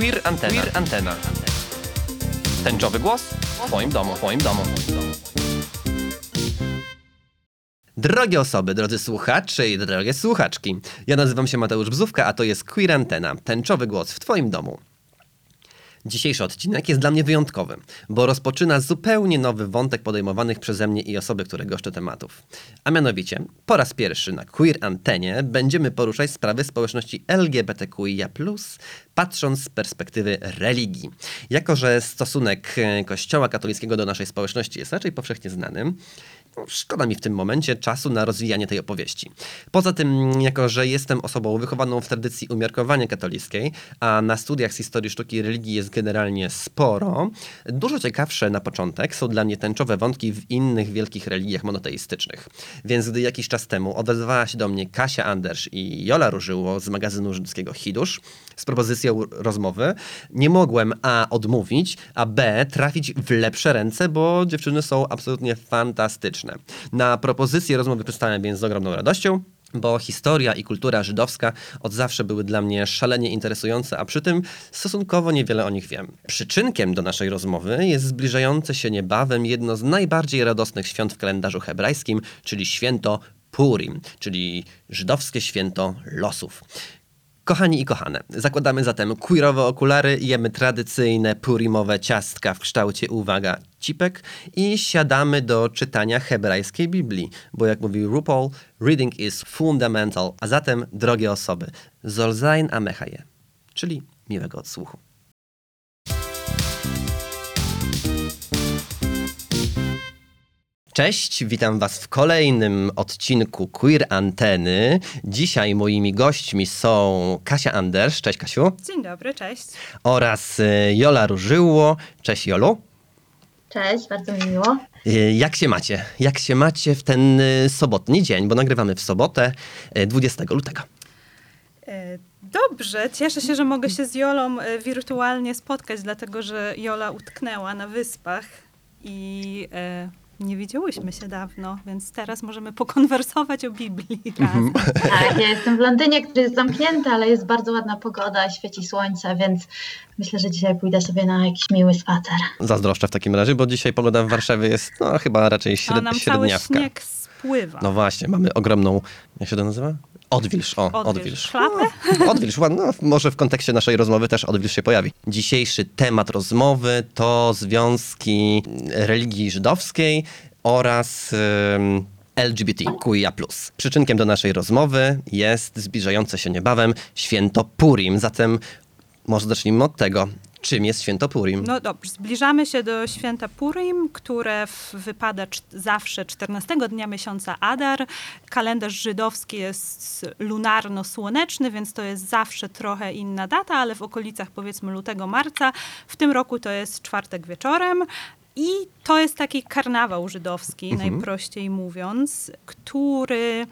Queer Antena. Queer Antena. Tęczowy głos w Twoim domu, Twoim domu. Drogie osoby, drodzy słuchacze i drogie słuchaczki. Ja nazywam się Mateusz Bzówka, a to jest Queer Antena. Tęczowy głos w Twoim domu. Dzisiejszy odcinek jest dla mnie wyjątkowy, bo rozpoczyna zupełnie nowy wątek podejmowanych przeze mnie i osoby, które goszczę tematów. A mianowicie, po raz pierwszy na Queer Antenie będziemy poruszać sprawy społeczności LGBTQIA+, patrząc z perspektywy religii. Jako, że stosunek e, Kościoła katolickiego do naszej społeczności jest raczej powszechnie znanym, no, Szkoda mi w tym momencie czasu na rozwijanie tej opowieści. Poza tym, jako że jestem osobą wychowaną w tradycji umiarkowania katolickiej, a na studiach z historii sztuki i religii jest generalnie sporo, dużo ciekawsze na początek są dla mnie tęczowe wątki w innych wielkich religiach monoteistycznych. Więc gdy jakiś czas temu odezwała się do mnie Kasia Andersz i Jola Różyło z magazynu żydowskiego Hidusz z propozycją rozmowy, nie mogłem a odmówić, a b trafić w lepsze ręce, bo dziewczyny są absolutnie fantastyczne. Na propozycję rozmowy przystałem więc z ogromną radością bo historia i kultura żydowska od zawsze były dla mnie szalenie interesujące, a przy tym stosunkowo niewiele o nich wiem. Przyczynkiem do naszej rozmowy jest zbliżające się niebawem jedno z najbardziej radosnych świąt w kalendarzu hebrajskim, czyli święto Purim, czyli żydowskie święto losów. Kochani i kochane, zakładamy zatem queerowe okulary, jemy tradycyjne purimowe ciastka w kształcie, uwaga, cipek i siadamy do czytania hebrajskiej Biblii, bo jak mówił RuPaul, reading is fundamental, a zatem, drogie osoby, zolzain amechaje, czyli miłego odsłuchu. Cześć, witam Was w kolejnym odcinku Queer Anteny. Dzisiaj moimi gośćmi są Kasia Anders, cześć Kasiu, Dzień dobry, cześć. oraz y, Jola Różyło, cześć Jolu. Cześć, bardzo mi miło. Y, Jak się macie? Jak się macie w ten y, sobotni dzień, bo nagrywamy w sobotę y, 20 lutego. E, Dobrze, cieszę się, że mogę się z Jolą wirtualnie spotkać, dlatego że Jola utknęła na wyspach i e, nie widziałyśmy się dawno, więc teraz możemy pokonwersować o Biblii razem. Tak, ja jestem w Londynie, który jest zamknięty, ale jest bardzo ładna pogoda, świeci słońce, więc myślę, że dzisiaj pójdę sobie na jakiś miły spacer. Zazdroszczę w takim razie, bo dzisiaj pogoda w Warszawie jest no, chyba raczej A śred, nam cały średniawka. śnieg spływa. No właśnie, mamy ogromną, jak się to nazywa? Odwilż, o, Odwilż. odwilż. No, odwilż, no, może w kontekście naszej rozmowy też odwilż się pojawi. Dzisiejszy temat rozmowy to związki religii żydowskiej oraz ym, LGBTQIA+. Przyczynkiem do naszej rozmowy jest zbliżające się niebawem święto Purim, zatem może zacznijmy od tego. Czym jest święto Purim? No dobrze, zbliżamy się do święta Purim, które wypada zawsze 14 dnia miesiąca Adar. Kalendarz żydowski jest lunarno-słoneczny, więc to jest zawsze trochę inna data, ale w okolicach powiedzmy lutego, marca. W tym roku to jest czwartek wieczorem. I to jest taki karnawał żydowski, najprościej mówiąc, który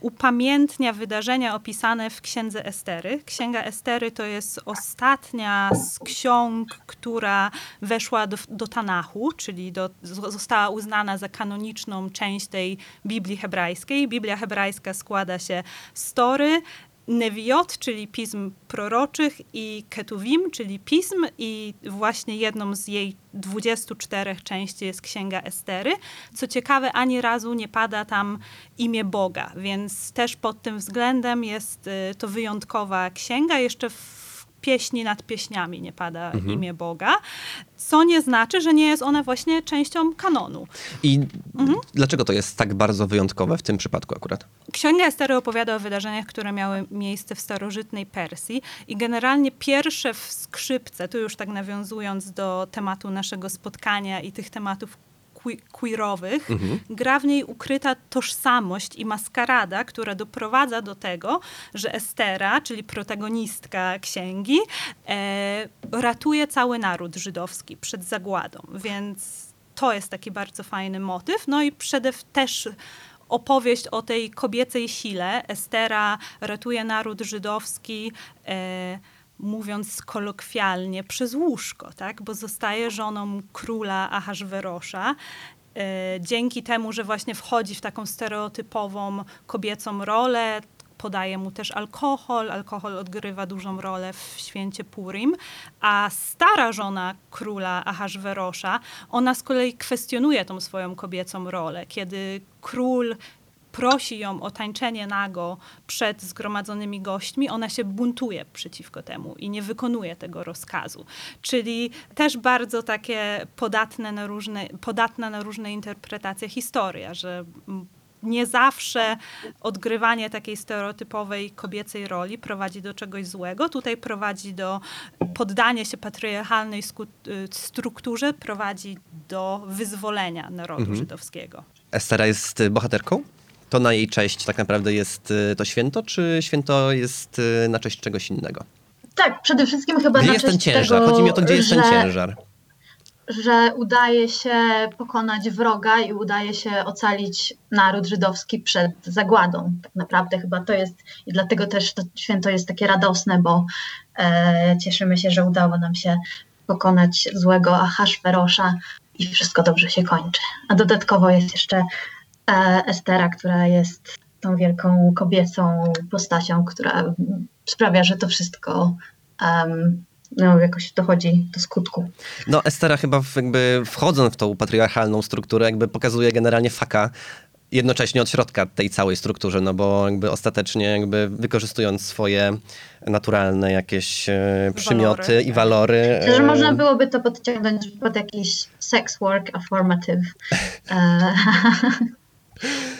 upamiętnia wydarzenia opisane w Księdze Estery. Księga Estery to jest ostatnia z ksiąg, która weszła do, do Tanachu, czyli do, została uznana za kanoniczną część tej Biblii hebrajskiej. Biblia hebrajska składa się z Tory, Neviot, czyli pism proroczych i Ketuvim, czyli pism i właśnie jedną z jej 24 części jest Księga Estery. Co ciekawe, ani razu nie pada tam imię Boga, więc też pod tym względem jest y, to wyjątkowa księga. Jeszcze w pieśni nad pieśniami nie pada imię Boga, co nie znaczy, że nie jest ona właśnie częścią kanonu. I dlaczego to jest tak bardzo wyjątkowe w tym przypadku akurat? Księga Estery opowiada o wydarzeniach, które miały miejsce w starożytnej Persji i generalnie pierwsze w skrzypce, tu już tak nawiązując do tematu naszego spotkania i tych tematów que- queerowych, gra w niej ukryta tożsamość i maskarada, która doprowadza do tego, że Estera, czyli protagonistka księgi, e, ratuje cały naród żydowski przed zagładą, więc to jest taki bardzo fajny motyw. No i przede też opowieść o tej kobiecej sile. Estera ratuje naród żydowski, e, mówiąc kolokwialnie, przez łóżko, tak? bo zostaje żoną króla Ahaswerosza. E, dzięki temu, że właśnie wchodzi w taką stereotypową kobiecą rolę, podaje mu też alkohol. Alkohol odgrywa dużą rolę w święcie Purim. A stara żona króla Ahasverosza, ona z kolei kwestionuje tą swoją kobiecą rolę. Kiedy król prosi ją o tańczenie nago przed zgromadzonymi gośćmi, ona się buntuje przeciwko temu i nie wykonuje tego rozkazu. Czyli też bardzo takie podatne na różne, podatna na różne interpretacje historia, że nie zawsze odgrywanie takiej stereotypowej kobiecej roli prowadzi do czegoś złego. Tutaj prowadzi do poddanie się patriarchalnej strukturze, prowadzi do wyzwolenia narodu mhm. żydowskiego. Estera jest bohaterką? To na jej cześć tak naprawdę jest y, to święto, czy święto jest y, na cześć czegoś innego? Tak, przede wszystkim chyba gdzie na jest ten ciężar? Tego, Chodzi mi o to, gdzie jest że, ten ciężar. Że udaje się pokonać wroga i udaje się ocalić naród żydowski przed zagładą. Tak naprawdę chyba to jest i dlatego też to święto jest takie radosne, bo e, cieszymy się, że udało nam się pokonać złego Ahasferosza i wszystko dobrze się kończy. A dodatkowo jest jeszcze Estera, która jest tą wielką kobiecą postacią, która sprawia, że to wszystko um, no, jakoś dochodzi do skutku. No, Estera chyba jakby wchodząc w tą patriarchalną strukturę, jakby pokazuje generalnie faka jednocześnie od środka tej całej strukturze, no bo jakby ostatecznie jakby wykorzystując swoje naturalne jakieś e, przymioty walory. i walory. Myślę, że e, można byłoby to podciągnąć pod jakiś sex work affirmative. E,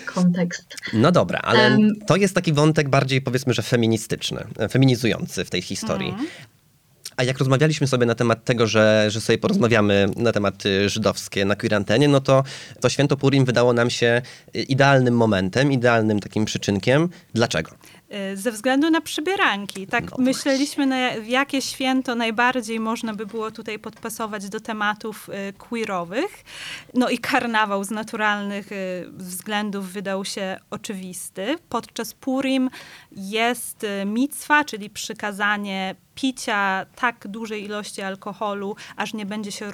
kontekst. No dobra, ale um, to jest taki wątek bardziej powiedzmy, że feministyczny, feminizujący w tej historii. Mm. A jak rozmawialiśmy sobie na temat tego, że, że sobie porozmawiamy na tematy żydowskie na Quirantenie, no to to święto Purim wydało nam się idealnym momentem, idealnym takim przyczynkiem. Dlaczego? Y, ze względu na przybieranki. Tak no myśleliśmy, na jakie święto najbardziej można by było tutaj podpasować do tematów y, queerowych. No i karnawał z naturalnych y, względów wydał się oczywisty. Podczas Purim jest mitwa, czyli przykazanie picia tak dużej ilości alkoholu, aż nie będzie się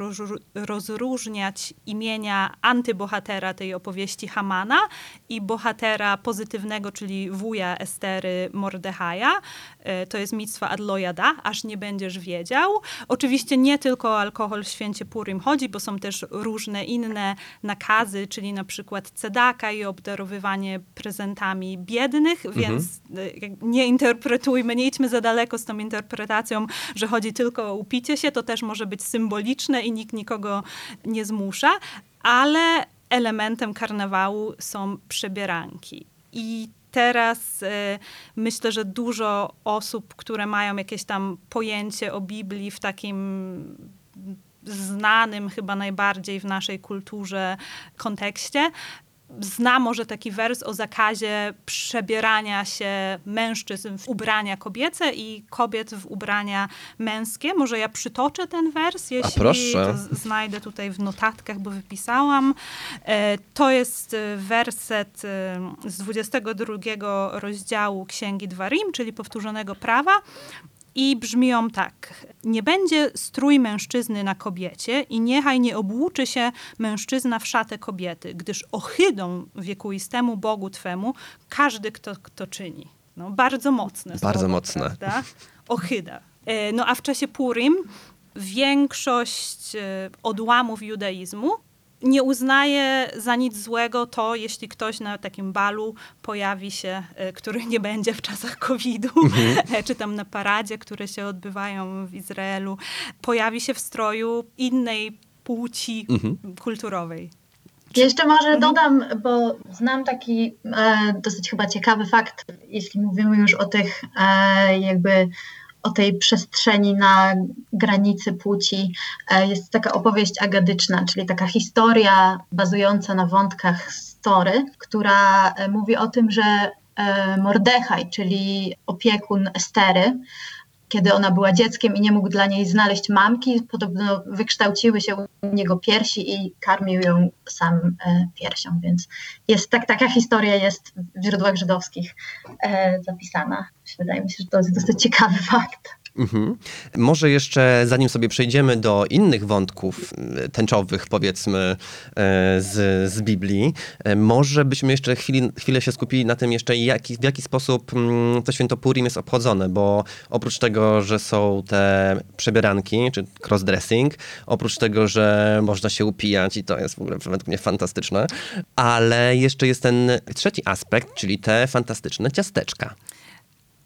rozróżniać imienia antybohatera tej opowieści Hamana i bohatera pozytywnego, czyli wuja Estery Mordechaja. E, to jest mitstwa Adlojada, aż nie będziesz wiedział. Oczywiście nie tylko o alkohol w święcie Purim chodzi, bo są też różne inne nakazy, czyli na przykład cedaka i obdarowywanie prezentami biednych, mhm. więc e, nie interpretujmy, nie idźmy za daleko z tą interpretacją, że chodzi tylko o upicie się. To też może być symboliczne i nikt nikogo nie zmusza, ale elementem karnawału są przebieranki. I teraz y, myślę, że dużo osób, które mają jakieś tam pojęcie o Biblii w takim znanym chyba najbardziej w naszej kulturze kontekście, zna może taki wers o zakazie przebierania się mężczyzn w ubrania kobiece i kobiet w ubrania męskie. Może ja przytoczę ten wers, jeśli znajdę tutaj w notatkach, bo wypisałam. E, to jest e, werset e, z 22 rozdziału Księgi Dwarim, czyli powtórzonego prawa i brzmią tak. Nie będzie strój mężczyzny na kobiecie i niechaj nie obłuczy się mężczyzna w szatę kobiety, gdyż ohydą wiekuistemu Bogu Twemu każdy, kto, kto czyni. No, bardzo mocne Bardzo słowo, mocne. Prawda? Ohyda. E, no a w czasie Purim większość e, odłamów judaizmu nie uznaje za nic złego to, jeśli ktoś na takim balu pojawi się, e, który nie będzie w czasach COVID-u, mhm. czy tam na paradzie, które się odbywają w Izraelu, pojawi się w stroju innej płci mhm. kulturowej. Jeszcze może mhm. dodam, bo znam taki e, dosyć chyba ciekawy fakt, jeśli mówimy już o tych e, jakby o tej przestrzeni na granicy płci. E, jest taka opowieść agadyczna, czyli taka historia bazująca na wątkach story, która e, mówi o tym, że e, Mordechaj, czyli opiekun Estery, kiedy ona była dzieckiem i nie mógł dla niej znaleźć mamki, podobno wykształciły się u niego piersi i karmił ją sam e, piersią, więc jest tak, taka historia jest w źródłach żydowskich e, zapisana. Wydaje mi się, że to jest dosyć ciekawy fakt. Mhm. Może jeszcze, zanim sobie przejdziemy do innych wątków y, tęczowych, powiedzmy, e, z, z Biblii, e, może byśmy jeszcze chwili, chwilę się skupili na tym jeszcze, w jaki sposób mm, to święto Purim jest obchodzone, bo oprócz tego, że są te przebieranki, czy crossdressing, oprócz tego, że można się upijać i to jest w ogóle według mnie fantastyczne, ale jeszcze jest ten trzeci aspekt, czyli te fantastyczne ciasteczka.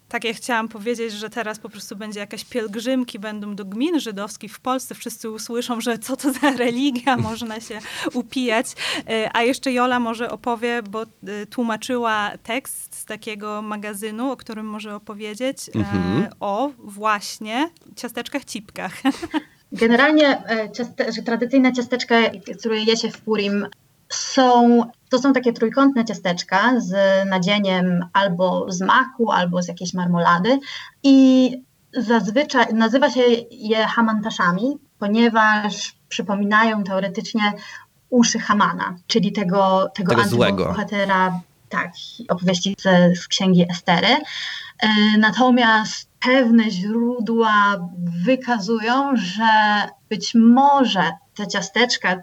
Tak, ja chciałam powiedzieć, że teraz po prostu będzie jakaś pielgrzymki, będą do gmin żydowskich w Polsce. Wszyscy usłyszą, że co to za religia, można się upijać. E, A jeszcze Jola może opowie, bo e, tłumaczyła tekst z takiego magazynu, o którym może opowiedzieć, e, Mhm. o właśnie ciasteczkach cipkach. Generalnie ciaste, że tradycyjne ciasteczka, które je się w Purim, są, to są takie trójkątne ciasteczka z nadzieniem albo z maku, albo z jakiejś marmolady i zazwyczaj nazywa się je hamantaszami, ponieważ przypominają teoretycznie uszy Hamana, czyli tego, tego, Tego antybohatera tak, opowieści z, z księgi Estery. E, Natomiast pewne źródła wykazują, że być może te ciasteczka,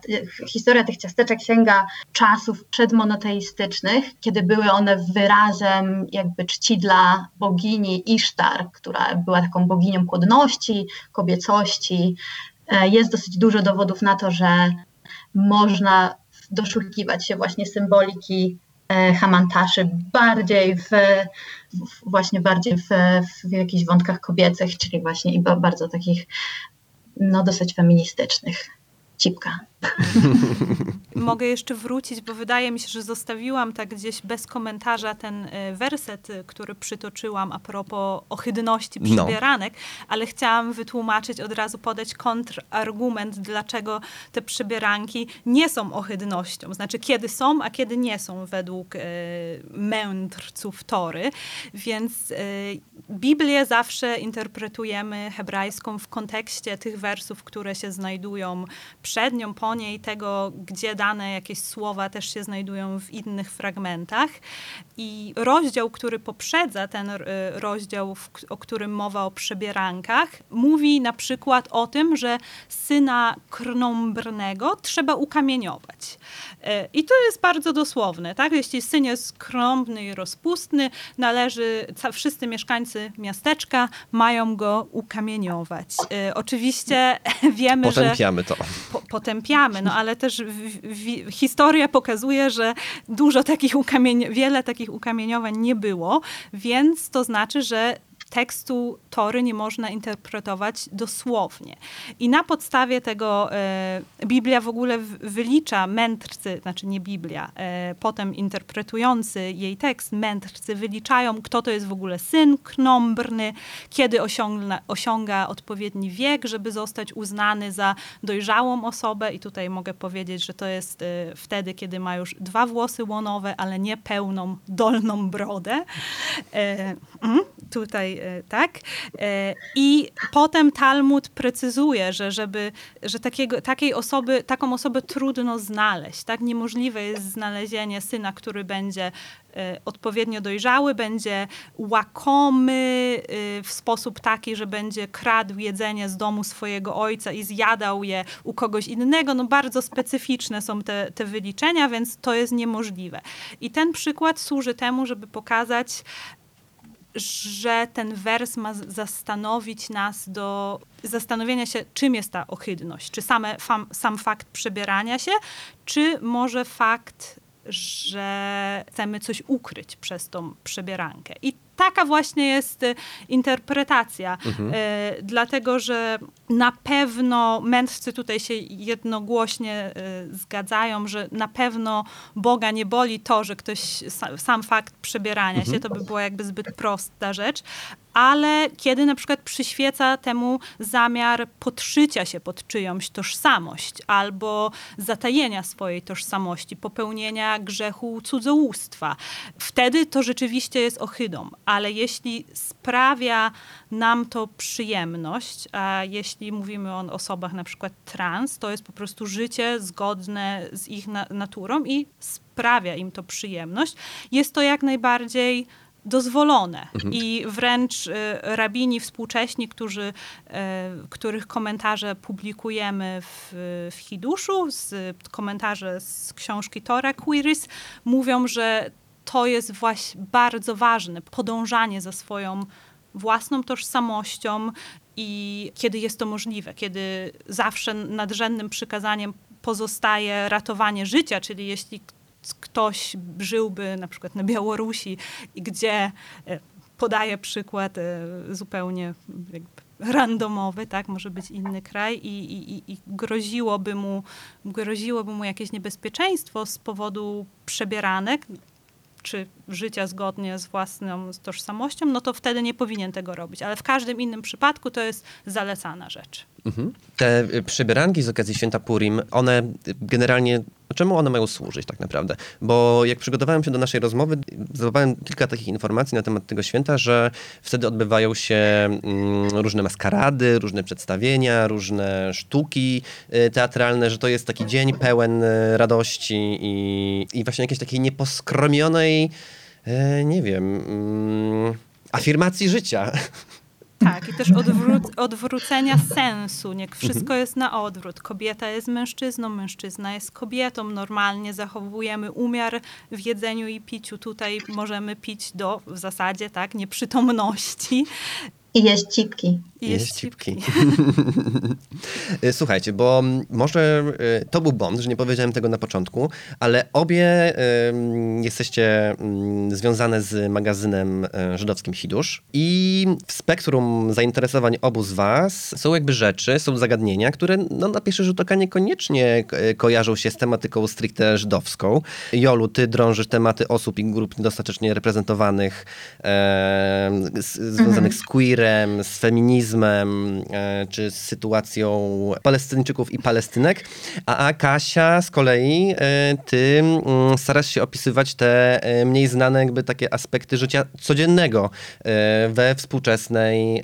historia tych ciasteczek sięga czasów przedmonoteistycznych, kiedy były one wyrazem jakby czci dla bogini Isztar, która była taką boginią płodności, kobiecości. E, Jest dosyć dużo dowodów na to, że można doszukiwać się właśnie symboliki e, hamantaszy bardziej w, w właśnie bardziej w, w jakichś wątkach kobiecych, czyli właśnie i ba- bardzo takich no dosyć feministycznych. Cipka. Mogę jeszcze wrócić, bo wydaje mi się, że zostawiłam tak gdzieś bez komentarza ten y, werset, y, który przytoczyłam a propos ohydności No. przybieranek, ale chciałam wytłumaczyć, od razu podać kontrargument, dlaczego te przybieranki nie są ohydnością. Znaczy, kiedy są, a kiedy nie są według y, mędrców Tory. Więc y, Biblię zawsze interpretujemy hebrajską w kontekście tych wersów, które się znajdują przed nią, po niej, tego, gdzie dane jakieś słowa też się znajdują w innych fragmentach. I rozdział, który poprzedza ten y, rozdział, o którym mowa o przebierankach, mówi na przykład o tym, że syna krnąbrnego trzeba ukamieniować. Y, I to jest bardzo dosłowne, tak? Jeśli syn jest krąbny i rozpustny, należy, wszyscy mieszkańcy miasteczka mają go ukamieniować. Y, Oczywiście wiemy, że Potępiamy to. po, potępiamy, no ale też w, w, historia pokazuje, że dużo takich ukamień, wiele takich ukamieniowań nie było, więc to znaczy, że tekstu Tory nie można interpretować dosłownie. I na podstawie tego e, Biblia w ogóle wylicza mędrcy, znaczy nie Biblia, e, potem interpretujący jej tekst, mędrcy wyliczają, kto to jest w ogóle syn krnąbrny, kiedy osiągna, osiąga odpowiedni wiek, żeby zostać uznany za dojrzałą osobę. I tutaj mogę powiedzieć, że to jest e, wtedy, kiedy ma już dwa włosy łonowe, ale nie pełną dolną brodę. Mm, tutaj e, tak. E, I potem Talmud precyzuje, że żeby, że takiego, takiej osoby, taką osobę trudno znaleźć. Tak niemożliwe jest znalezienie syna, który będzie e, odpowiednio dojrzały, będzie łakomy e, w sposób taki, że będzie kradł jedzenie z domu swojego ojca i zjadał je u kogoś innego. No bardzo specyficzne są te, te wyliczenia, więc to jest niemożliwe. I ten przykład służy temu, żeby pokazać, że ten wers ma zastanowić nas do zastanowienia się, czym jest ta ohydność. Czy same, fam, sam fakt przebierania się, czy może fakt, że chcemy coś ukryć przez tą przebierankę. I taka właśnie jest y, interpretacja. E, dlatego, że na pewno mędrcy tutaj się jednogłośnie e, zgadzają, że na pewno Boga nie boli to, że ktoś sa, sam fakt przebierania się, to by była jakby zbyt prosta rzecz, ale kiedy na przykład przyświeca temu zamiar podszycia się pod czyjąś tożsamość albo zatajenia swojej tożsamości, popełnienia grzechu cudzołóstwa, wtedy to rzeczywiście jest ohydą, ale jeśli sprawia nam to przyjemność, a jeśli mówimy o osobach na przykład trans, to jest po prostu życie zgodne z ich na naturą i sprawia im to przyjemność, jest to jak najbardziej dozwolone. I wręcz y, rabini współcześni, którzy, y, których komentarze publikujemy w, w Hiduszu, z komentarze z książki Tora Quiris, mówią, że to jest właśnie bardzo ważne, podążanie za swoją własną tożsamością i kiedy jest to możliwe, kiedy zawsze nadrzędnym przykazaniem pozostaje ratowanie życia, czyli jeśli ktoś żyłby na przykład na Białorusi, gdzie e, podaję przykład e, zupełnie randomowy, tak, może być inny kraj i, i, i groziłoby, mu, groziłoby mu jakieś niebezpieczeństwo z powodu przebieranek, czy życia zgodnie z własną tożsamością, no to wtedy nie powinien tego robić. Ale w każdym innym przypadku to jest zalecana rzecz. Mhm. Te y, przybieranki z okazji święta Purim, one generalnie, czemu one mają służyć tak naprawdę? Bo jak przygotowałem się do naszej rozmowy, zdobywałem kilka takich informacji na temat tego święta, że wtedy odbywają się mm, różne maskarady, różne przedstawienia, różne sztuki y, teatralne, że to jest taki dzień pełen y, radości i, i właśnie jakiejś takiej nieposkromionej, y, nie wiem, mm, afirmacji życia. Tak, i też odwró- odwrócenia sensu. Nie wszystko jest na odwrót. Kobieta jest mężczyzną, mężczyzna jest kobietą. Normalnie zachowujemy umiar w jedzeniu i piciu. Tutaj możemy pić do w zasadzie tak nieprzytomności. I jeść cipki. I Jest cipki. Słuchajcie, bo może y, to był błąd, że nie powiedziałem tego na początku, ale obie ym, jesteście ym, związane z magazynem y, żydowskim Hidusz i w spektrum zainteresowań obu z was są jakby rzeczy, są zagadnienia, które no, na pierwszy rzut oka niekoniecznie y, kojarzą się z tematyką stricte żydowską. Jolu, ty drążysz tematy osób i grup niedostatecznie reprezentowanych, e, z, związanych z queerem, z feminizmem, e, czy z sytuacją Palestyńczyków i Palestynek, a, a Kasia z kolei, e, ty mm, starasz się opisywać te e, mniej znane jakby takie aspekty życia codziennego we współczesnej,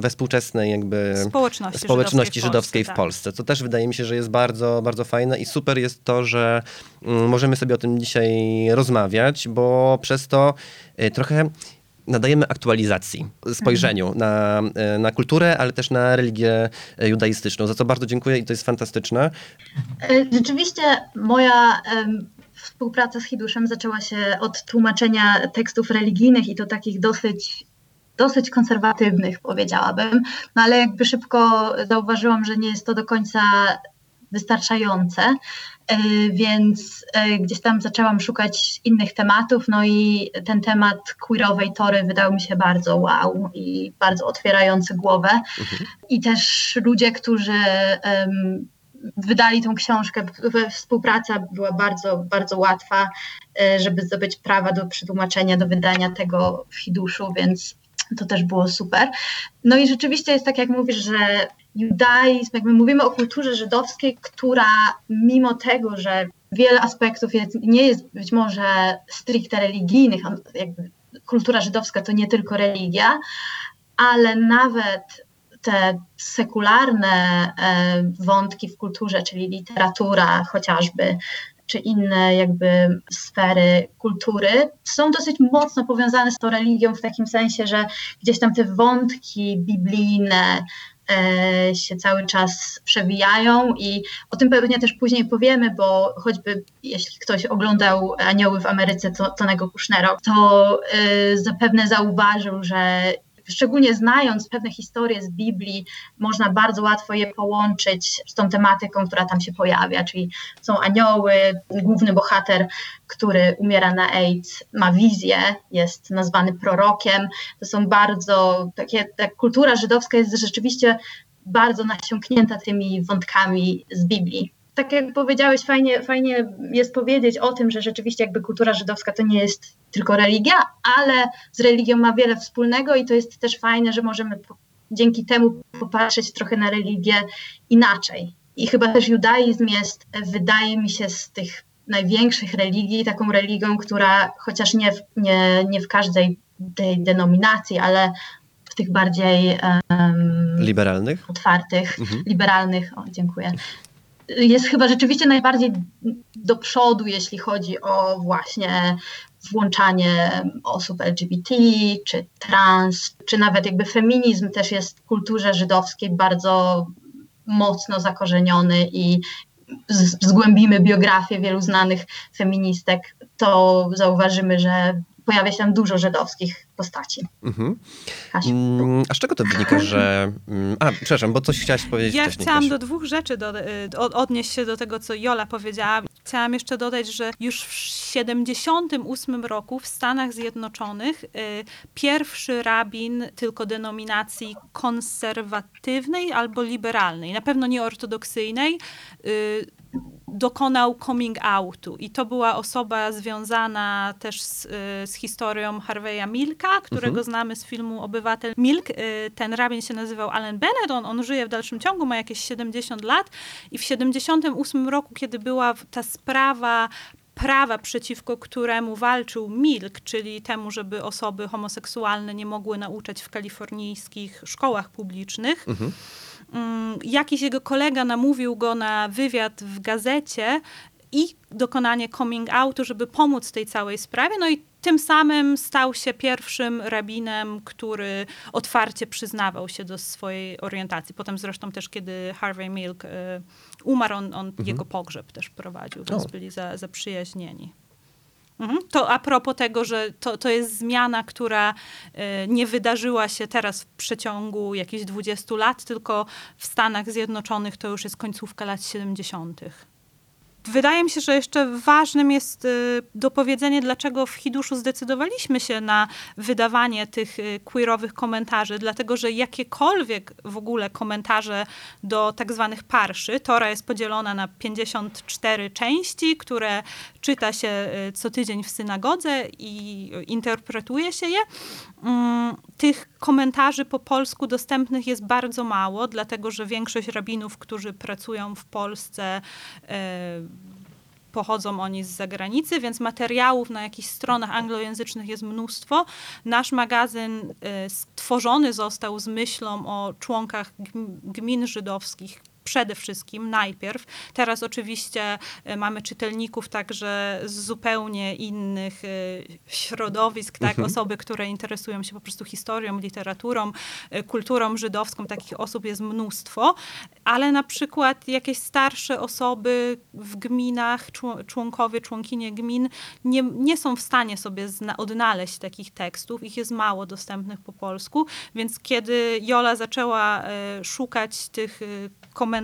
we współczesnej jakby Społeczności, społeczności żydowskiej żydowskiej w w Polsce, Polsce, co też wydaje mi się, że jest bardzo, bardzo fajne i super jest to, że mm, możemy sobie o tym dzisiaj rozmawiać, bo przez to trochę nadajemy aktualizacji, spojrzeniu na, e, na kulturę, ale też na religię e, judaistyczną, za co bardzo dziękuję i to jest fantastyczne. E, Rzeczywiście moja współpraca z Hiduszem zaczęła się od tłumaczenia tekstów religijnych i to takich dosyć, dosyć konserwatywnych, powiedziałabym. No ale jakby szybko zauważyłam, że nie jest to do końca wystarczające, więc e, gdzieś tam zaczęłam szukać innych tematów, no i ten temat queerowej tory wydał mi się bardzo wow i bardzo otwierający głowę. I też ludzie, którzy wydali tą książkę, współpraca była bardzo, bardzo łatwa, e, żeby zdobyć prawa do przetłumaczenia, do wydania tego w Hiduszu, więc to też było super. No i rzeczywiście jest tak, jak mówisz, że judaizm, jakby mówimy o kulturze żydowskiej, która mimo tego, że wiele aspektów jest, nie jest być może stricte religijnych, kultura żydowska to nie tylko religia, ale nawet te sekularne e, wątki w kulturze, czyli literatura chociażby, czy inne jakby sfery kultury, są dosyć mocno powiązane z tą religią w takim sensie, że gdzieś tam te wątki biblijne się cały czas przewijają i o tym pewnie też później powiemy, bo choćby jeśli ktoś oglądał Anioły w Ameryce to, Tonego Kushnera, to e, zapewne zauważył, że szczególnie znając pewne historie z Biblii, można bardzo łatwo je połączyć z tą tematyką, która tam się pojawia, czyli są anioły, główny bohater, który umiera na AIDS, ma wizję, jest nazwany prorokiem. To są bardzo takie, ta kultura żydowska jest rzeczywiście bardzo nasiąknięta tymi wątkami z Biblii tak jak powiedziałeś, fajnie, fajnie jest powiedzieć o tym, że rzeczywiście jakby kultura żydowska to nie jest tylko religia, ale z religią ma wiele wspólnego i to jest też fajne, że możemy po, dzięki temu popatrzeć trochę na religię inaczej. I chyba też judaizm jest, wydaje mi się, z tych największych religii, taką religią, która chociaż nie w, nie, nie w każdej tej denominacji, ale w tych bardziej um, Liberalnych? otwartych, mhm. liberalnych, o dziękuję, jest chyba rzeczywiście najbardziej do przodu, jeśli chodzi o właśnie włączanie osób LGBT, czy trans, czy nawet jakby feminizm też jest w kulturze żydowskiej bardzo mocno zakorzeniony i zgłębimy biografię wielu znanych feministek, to zauważymy, że pojawia się tam dużo żydowskich postaci. Mhm. Mm, a z czego to wynika, że... Mm, a, przepraszam, bo coś chciałaś powiedzieć Ja wcześniej. chciałam do dwóch rzeczy do, y, odnieść się do tego, co Jola powiedziała. Chciałam jeszcze dodać, że już w 78 roku w Stanach Zjednoczonych y, pierwszy rabin tylko denominacji konserwatywnej albo liberalnej, na pewno nie ortodoksyjnej, y, dokonał coming outu. I to była osoba związana też z, y, z historią Harveya Milka, którego mhm. znamy z filmu Obywatel Milk. Y, ten rabin się nazywał Alan Bennett, on, on żyje w dalszym ciągu, ma jakieś 70 lat i w 78 roku, kiedy była ta sprawa prawa, przeciwko któremu walczył Milk, czyli temu, żeby osoby homoseksualne nie mogły nauczać w kalifornijskich szkołach publicznych. Mhm jakiś jego kolega namówił go na wywiad w gazecie i dokonanie coming outu, żeby pomóc tej całej sprawie. No i tym samym stał się pierwszym rabinem, który otwarcie przyznawał się do swojej orientacji. Potem zresztą też, kiedy Harvey Milk y, umarł, on, on mhm. jego pogrzeb też prowadził, więc o. byli za, zaprzyjaźnieni. Mhm. To a propos tego, że to, to jest zmiana, która y, nie wydarzyła się teraz w przeciągu jakichś 20 lat, tylko w Stanach Zjednoczonych to już jest końcówka lat 70. Wydaje mi się, że jeszcze ważnym jest y, dopowiedzenie, dlaczego w Hiduszu zdecydowaliśmy się na wydawanie tych y, queerowych komentarzy, dlatego że jakiekolwiek w ogóle komentarze do tak zwanych parszy, Tora jest podzielona na 54 części, które czyta się y, co tydzień w synagodze i interpretuje się je. Mm, tych komentarzy po polsku dostępnych jest bardzo mało, dlatego że większość rabinów, którzy pracują w Polsce, pochodzą oni z zagranicy, więc materiałów na jakichś stronach anglojęzycznych jest mnóstwo. Nasz magazyn y, stworzony został z myślą o członkach gmin żydowskich, przede wszystkim, najpierw. Teraz oczywiście e, mamy czytelników także z zupełnie innych e, środowisk, tak? Mhm. Osoby, które interesują się po prostu historią, literaturą, e, kulturą żydowską. Takich osób jest mnóstwo, ale na przykład jakieś starsze osoby w gminach, członkowie, członkinie gmin nie, nie są w stanie sobie odnaleźć takich tekstów. Ich jest mało dostępnych po polsku, więc kiedy Jola zaczęła szukać tych komentarzy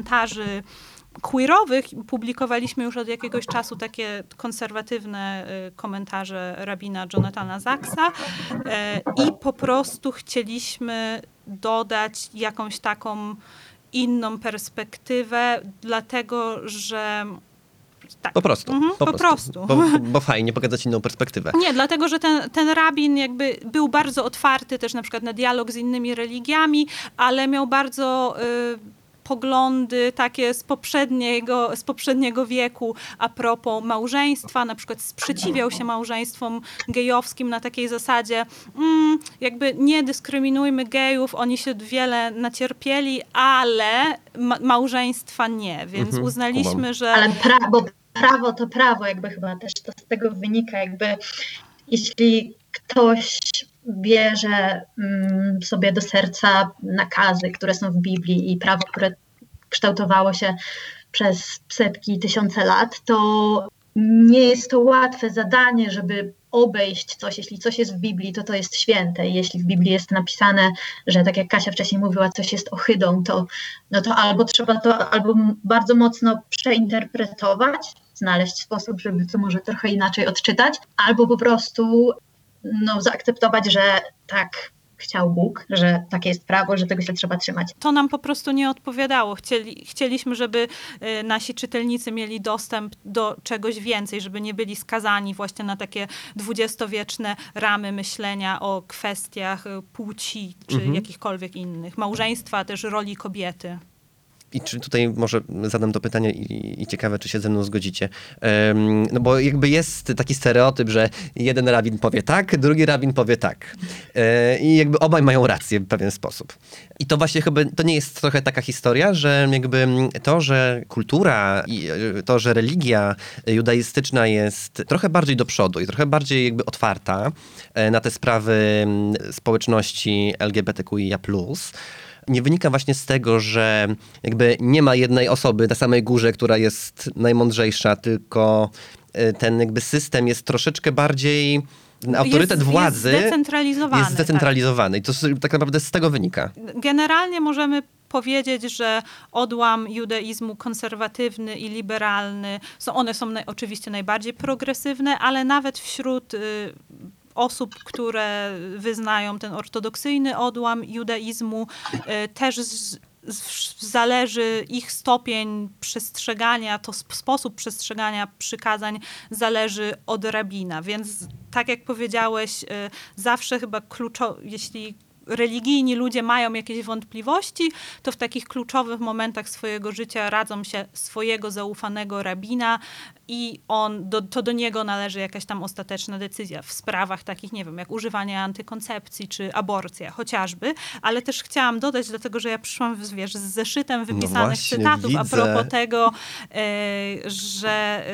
queerowych publikowaliśmy już od jakiegoś czasu takie konserwatywne y, komentarze rabina Jonathana Zaksa y, i po prostu chcieliśmy dodać jakąś taką inną perspektywę, dlatego że tak. Po prostu. Mhm, po, po, prostu. prostu. Bo, bo, fajnie pokazać inną perspektywę. Nie, dlatego, że ten, ten rabin jakby był bardzo otwarty też na przykład na dialog z innymi religiami, ale miał bardzo... Y, poglądy takie z poprzedniego, z poprzedniego wieku a propos małżeństwa, na przykład sprzeciwiał się małżeństwom gejowskim na takiej zasadzie, mm, jakby nie dyskryminujmy gejów, oni się wiele nacierpieli, ale ma małżeństwa nie, więc mhm, uznaliśmy, że... Ale pra bo prawo to prawo, jakby chyba też to z tego wynika, jakby jeśli ktoś bierze mm, sobie do serca nakazy, które są w Biblii i prawo, które kształtowało się przez setki, tysiące lat, to nie jest to łatwe zadanie, żeby obejść coś. Jeśli coś jest w Biblii, to to jest święte. Jeśli w Biblii jest napisane, że tak jak Kasia wcześniej mówiła, coś jest ohydą, to, no to albo trzeba to albo bardzo mocno przeinterpretować, znaleźć sposób, żeby to może trochę inaczej odczytać, albo po prostu no, zaakceptować, że tak, chciał Bóg, że takie jest prawo, że tego się trzeba trzymać. To nam po prostu nie odpowiadało. Chcieli, chcieliśmy, żeby y, nasi czytelnicy mieli dostęp do czegoś więcej, żeby nie byli skazani właśnie na takie dwudziestowieczne ramy myślenia o kwestiach y, płci czy mhm. jakichkolwiek innych. Małżeństwa, też roli kobiety. I czy tutaj może zadam to pytanie i, i ciekawe, czy się ze mną zgodzicie. Em, no bo jakby jest taki stereotyp, że jeden rabin powie tak, drugi rabin powie tak. E, I jakby obaj mają rację w pewien sposób. I to właśnie chyba, to nie jest trochę taka historia, że jakby to, że kultura i e, to, że religia judaistyczna jest trochę bardziej do przodu i trochę bardziej jakby otwarta e, na te sprawy mm, społeczności LGBTQIA+, nie wynika właśnie z tego, że jakby nie ma jednej osoby na samej górze, która jest najmądrzejsza, tylko e, ten jakby system jest troszeczkę bardziej autorytet jest, władzy Jest zdecentralizowany. jest zdecentralizowany. I to tak naprawdę z tego wynika. Tak. Generalnie możemy powiedzieć, że odłam judaizmu konserwatywny i liberalny, są, one są naj, oczywiście najbardziej progresywne, ale nawet wśród y, osób, które wyznają ten ortodoksyjny odłam judaizmu, y, też z, zależy ich stopień przestrzegania, to sp- sposób przestrzegania przykazań zależy od rabina. Więc tak jak powiedziałeś, y, zawsze chyba kluczowe, jeśli religijni ludzie mają jakieś wątpliwości, to w takich kluczowych momentach swojego życia radzą się swojego zaufanego rabina i on, do, to do niego należy jakaś tam ostateczna decyzja w sprawach takich, nie wiem, jak używanie antykoncepcji czy aborcja chociażby, ale też chciałam dodać, dlatego że ja przyszłam wiesz, z zeszytem wypisanych No właśnie, cytatów a widzę. propos tego, e, że e,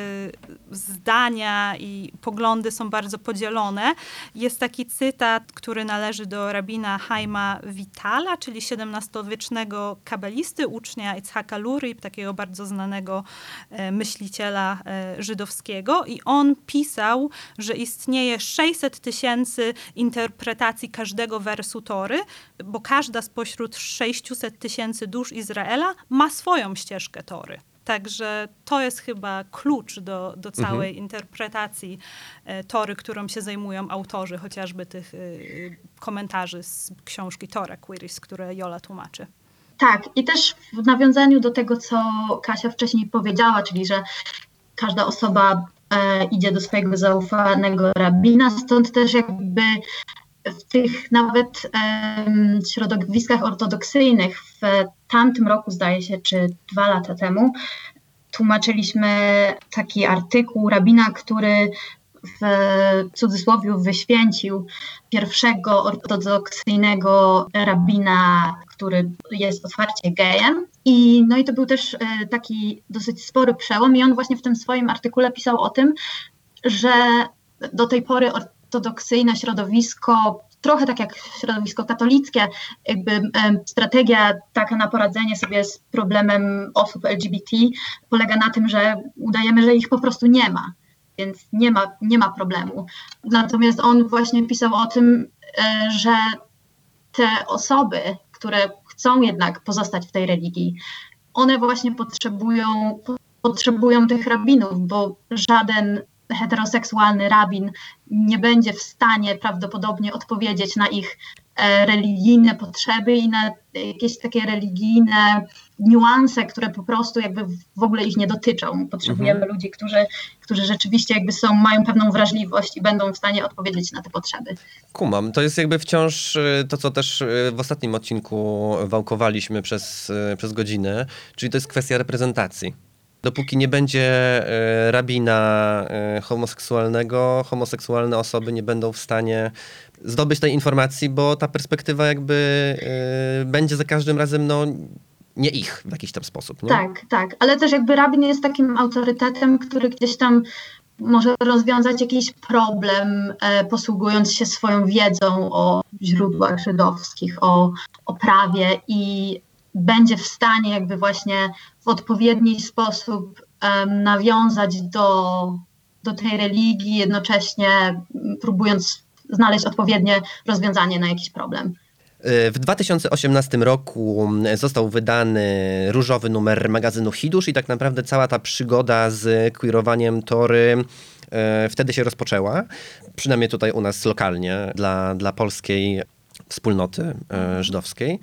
zdania i poglądy są bardzo podzielone. Jest taki cytat, który należy do rabina Haima Vitala, czyli XVII-wiecznego kabalisty, ucznia Itzhaka Lury, takiego bardzo znanego e, myśliciela żydowskiego. I on pisał, że istnieje 600 tysięcy interpretacji każdego wersu Tory, bo każda spośród 600 tysięcy dusz Izraela ma swoją ścieżkę Tory. Także to jest chyba klucz do, do całej interpretacji e, Tory, którą się zajmują autorzy chociażby tych y, komentarzy z książki Tora Quiris, które Jola tłumaczy. Tak, i też w nawiązaniu do tego, co Kasia wcześniej powiedziała, czyli że każda osoba e, idzie do swojego zaufanego rabina, stąd też jakby w tych nawet środowiskach ortodoksyjnych w tamtym roku, zdaje się, czy dwa lata temu, tłumaczyliśmy taki artykuł rabina, który w cudzysłowie wyświęcił pierwszego ortodoksyjnego rabina, który jest otwarcie gejem. I, no i to był też e, taki dosyć spory przełom i on właśnie w tym swoim artykule pisał o tym, że do tej pory ortodoksyjne środowisko, trochę tak jak środowisko katolickie, jakby em, strategia taka na poradzenie sobie z problemem osób LGBT polega na tym, że udajemy, że ich po prostu nie ma więc nie ma, nie ma problemu. Natomiast on właśnie pisał o tym, e, że te osoby, które chcą jednak pozostać w tej religii, one właśnie potrzebują, potrzebują tych rabinów, bo żaden heteroseksualny rabin nie będzie w stanie prawdopodobnie odpowiedzieć na ich e, religijne potrzeby i na jakieś takie religijne niuanse, które po prostu jakby w ogóle ich nie dotyczą. Potrzebujemy ludzi, którzy, którzy rzeczywiście jakby są, mają pewną wrażliwość i będą w stanie odpowiedzieć na te potrzeby. Kumam. To jest jakby wciąż y, to, co też y, w ostatnim odcinku wałkowaliśmy przez, y, przez godzinę, czyli to jest kwestia reprezentacji. Dopóki nie będzie rabina homoseksualnego, homoseksualne osoby nie będą w stanie zdobyć tej informacji, bo ta perspektywa jakby będzie za każdym razem no, nie ich w jakiś tam sposób. Nie? Tak, tak, ale też jakby rabin jest takim autorytetem, który gdzieś tam może rozwiązać jakiś problem, e, posługując się swoją wiedzą o źródłach żydowskich, o, o prawie i będzie w stanie jakby właśnie w odpowiedni sposób em, nawiązać do, do tej religii, jednocześnie próbując znaleźć odpowiednie rozwiązanie na jakiś problem. W 2018 roku został wydany różowy numer magazynu Hidusz i tak naprawdę cała ta przygoda z queerowaniem Tory e, wtedy się rozpoczęła. Przynajmniej tutaj u nas lokalnie, dla, dla polskiej wspólnoty e, żydowskiej.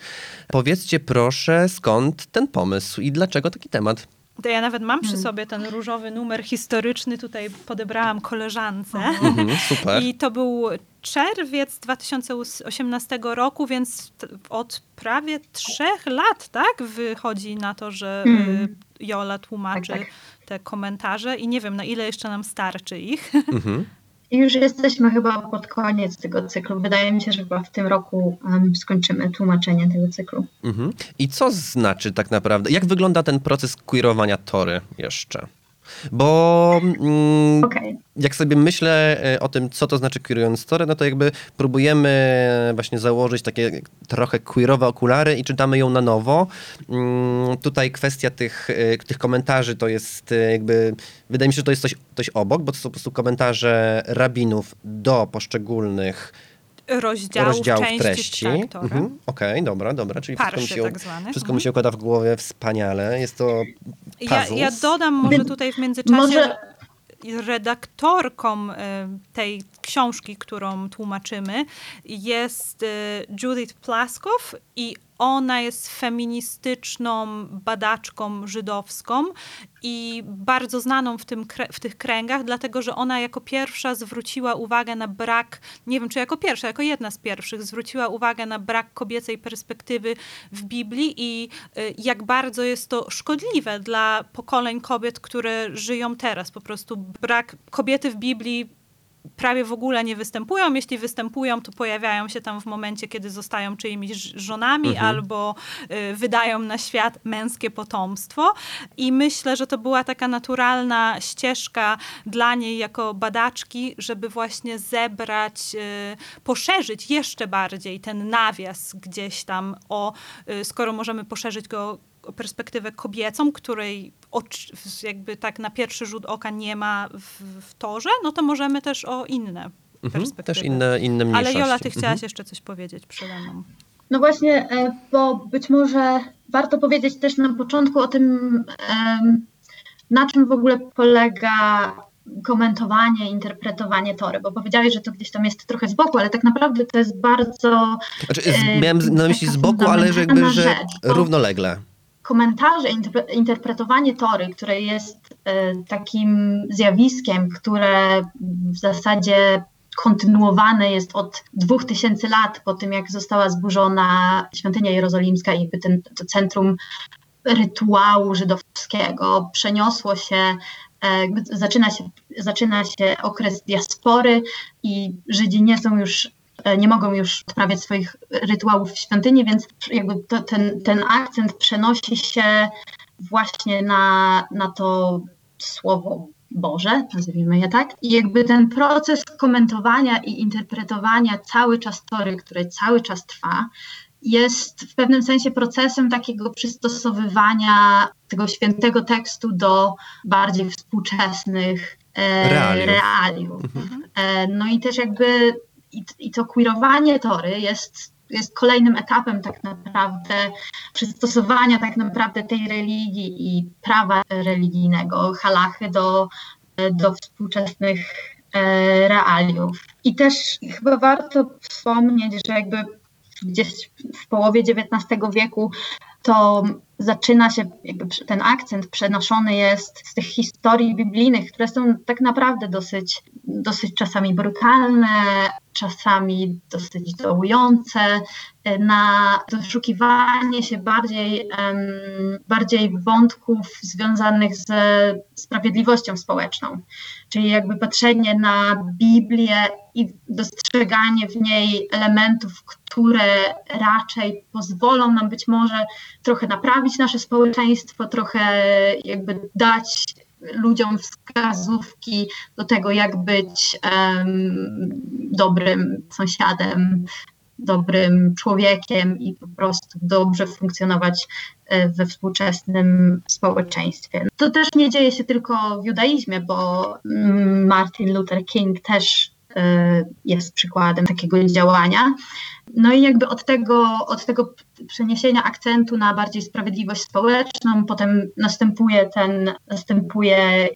Powiedzcie proszę, skąd ten pomysł i dlaczego taki temat? To ja nawet mam przy Hmm. sobie ten różowy numer historyczny, tutaj podebrałam koleżance. Mhm, super. I to był czerwiec 2018 roku, więc od prawie trzech lat, tak, wychodzi na to, że Mm. y, Jola tłumaczy Tak, tak. te komentarze i nie wiem, na ile jeszcze nam starczy ich. Mhm. I już jesteśmy chyba pod koniec tego cyklu. Wydaje mi się, że chyba w tym roku em, skończymy tłumaczenie tego cyklu. Mhm. I co znaczy tak naprawdę, jak wygląda ten proces queerowania Tory jeszcze? Bo mm, Okej. jak sobie myślę e, o tym, co to znaczy queerując Tory, no to jakby próbujemy właśnie założyć takie trochę queerowe okulary i czytamy ją na nowo. Mm, Tutaj kwestia tych, e, tych komentarzy to jest e, jakby, wydaje mi się, że to jest coś, coś obok, bo to są po prostu komentarze rabinów do poszczególnych Rozdziałów, rozdziałów części treści. Tak. Mhm. Okej, dobra, dobra, czyli wszystko mi Parszy się, tak zwany. wszystko Mhm. mi się układa w głowie wspaniale. Jest to Ja, ja dodam może tutaj w międzyczasie, może- że redaktorką y, tej książki, którą tłumaczymy, jest y, Judith Plaskow i ona jest feministyczną badaczką żydowską i bardzo znaną w, tym, w tych kręgach, dlatego że ona jako pierwsza zwróciła uwagę na brak, nie wiem czy jako pierwsza, jako jedna z pierwszych, zwróciła uwagę na brak kobiecej perspektywy w Biblii i y, jak bardzo jest to szkodliwe dla pokoleń kobiet, które żyją teraz. Po prostu brak kobiety w Biblii prawie w ogóle nie występują. Jeśli występują, to pojawiają się tam w momencie, kiedy zostają czyimiś żonami Mhm. albo y, wydają na świat męskie potomstwo. I myślę, że to była taka naturalna ścieżka dla niej jako badaczki, żeby właśnie zebrać, y, poszerzyć jeszcze bardziej ten nawias gdzieś tam o, y, skoro możemy poszerzyć go perspektywę kobiecą, której jakby tak na pierwszy rzut oka nie ma w, w torze, no to możemy też o inne Mhm. perspektywy. Też inne, inne Ale mniejszości. Jola, ty chciałaś Mhm. jeszcze coś powiedzieć przede mną. No właśnie, e, bo być może warto powiedzieć też na początku o tym, em, na czym w ogóle polega komentowanie, interpretowanie tory, bo powiedziałeś, że to gdzieś tam jest trochę z boku, ale tak naprawdę to jest bardzo Znaczy, e, miałem z- na myśli z boku, ale że jakby, że rzecz, bo- równolegle. Komentarze, interpre- interpretowanie tory, które jest e, takim zjawiskiem, które w zasadzie kontynuowane jest od 2000 lat po tym, jak została zburzona świątynia jerozolimska i ten, to centrum rytuału żydowskiego. Przeniosło się, e, zaczyna się, zaczyna się okres diaspory i Żydzi nie są już nie mogą już odprawiać swoich rytuałów w świątyni, więc jakby to, ten, ten akcent przenosi się właśnie na, na to słowo Boże, nazwijmy je tak. I jakby ten proces komentowania i interpretowania cały czas tory, który cały czas trwa, jest w pewnym sensie procesem takiego przystosowywania tego świętego tekstu do bardziej współczesnych e, Realiów. realiów. E, no i też jakby i, i to queerowanie tory jest, jest kolejnym etapem tak naprawdę przystosowania tak naprawdę tej religii i prawa religijnego, halachy do, do współczesnych e, realiów. I też chyba warto wspomnieć, że jakby gdzieś w połowie XIX wieku to zaczyna się, jakby ten akcent przenoszony jest z tych historii biblijnych, które są tak naprawdę dosyć, dosyć czasami brutalne, czasami dosyć dołujące, e, na doszukiwanie się bardziej, bardziej wątków związanych ze sprawiedliwością społeczną. Czyli jakby patrzenie na Biblię i dostrzeganie w niej elementów, które raczej pozwolą nam być może trochę naprawić nasze społeczeństwo, trochę jakby dać ludziom wskazówki do tego, jak być em, dobrym sąsiadem, dobrym człowiekiem i po prostu dobrze funkcjonować e, we współczesnym społeczeństwie. To też nie dzieje się tylko w judaizmie, bo mm, Martin Luther King też jest przykładem takiego działania. No i jakby od tego, od tego przeniesienia akcentu na bardziej sprawiedliwość społeczną, potem następuje ten, następuje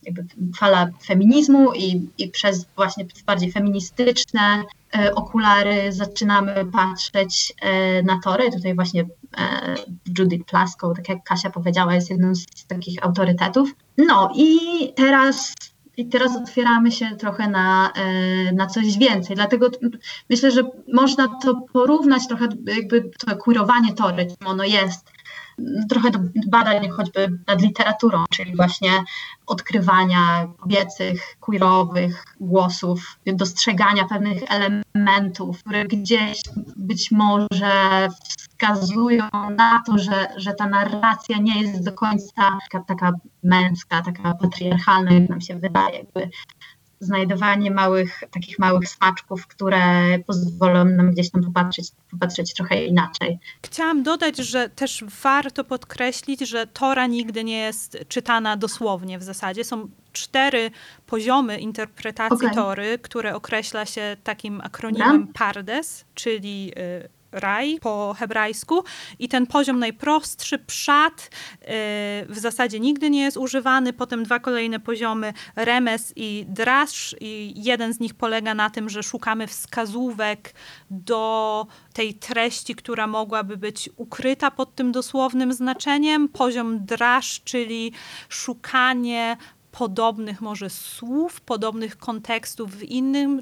fala feminizmu i, i przez właśnie bardziej feministyczne e, okulary zaczynamy patrzeć e, na tory. Tutaj właśnie e, Judith Plaskow, tak jak Kasia powiedziała, jest jedną z takich autorytetów. No i teraz i teraz otwieramy się trochę na, e, na coś więcej. Dlatego myślę, że można to porównać trochę, jakby to kurowanie tory, czym ono jest, trochę do badań choćby nad literaturą, czyli właśnie odkrywania kobiecych, queerowych głosów, dostrzegania pewnych elementów, które gdzieś być może wskazują na to, że, że ta narracja nie jest do końca taka, taka męska, taka patriarchalna, jak nam się wydaje. Jakby znajdowanie małych, takich małych smaczków, które pozwolą nam gdzieś tam popatrzeć, popatrzeć trochę inaczej. Chciałam dodać, że też warto podkreślić, że Tora nigdy nie jest czytana dosłownie w zasadzie. Są cztery poziomy interpretacji okay. Tory, które określa się takim akronimem PARDES, czyli y, raj po hebrajsku i ten poziom najprostszy, przad, y, w zasadzie nigdy nie jest używany. Potem dwa kolejne poziomy, remes i drasz i jeden z nich polega na tym, że szukamy wskazówek do tej treści, która mogłaby być ukryta pod tym dosłownym znaczeniem. Poziom drasz, czyli szukanie podobnych może słów, podobnych kontekstów w, innym,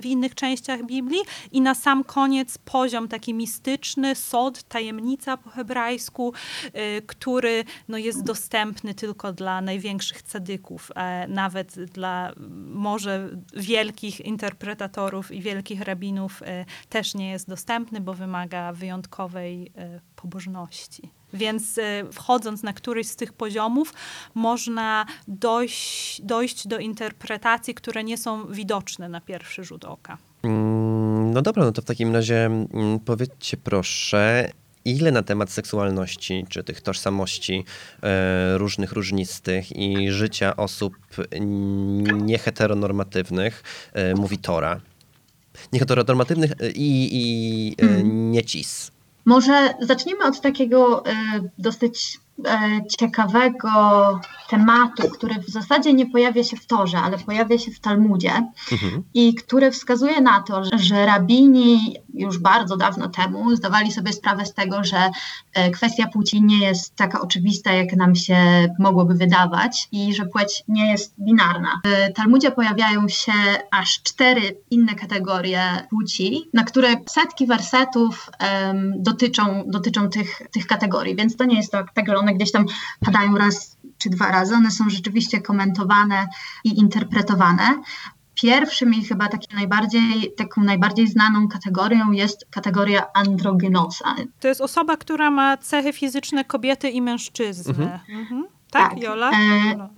w innych częściach Biblii. I na sam koniec poziom taki mistyczny, sod, tajemnica po hebrajsku, y, który no, jest dostępny tylko dla największych cadyków, e, nawet dla może wielkich interpretatorów i wielkich rabinów y, też nie jest dostępny, bo wymaga wyjątkowej y, pobożności. Więc e, wchodząc na któryś z tych poziomów, można dojść, dojść do interpretacji, które nie są widoczne na pierwszy rzut oka. Mm, no dobra, no to w takim razie mm, powiedzcie proszę, ile na temat seksualności, czy tych tożsamości e, różnych, różnistych i życia osób nieheteronormatywnych e, mówi Tora? Nieheteronormatywnych i, i hmm. niecis. Może zacznijmy od takiego e, dosyć ciekawego tematu, który w zasadzie nie pojawia się w Torze, ale pojawia się w Talmudzie mhm. i który wskazuje na to, że, rabini już bardzo dawno temu zdawali sobie sprawę z tego, że e, kwestia płci nie jest taka oczywista, jak nam się mogłoby wydawać i że płeć nie jest binarna. W Talmudzie pojawiają się aż cztery inne kategorie płci, na które setki wersetów um, dotyczą, dotyczą tych, tych kategorii, więc to nie jest tak, tak, że one gdzieś tam padają raz czy dwa razy, one są rzeczywiście komentowane i interpretowane. Pierwszym i chyba takim najbardziej, taką najbardziej znaną kategorią jest kategoria androgynosa. To jest osoba, która ma cechy fizyczne kobiety i mężczyzny. Mhm. Mhm. Tak, tak, Jola? E,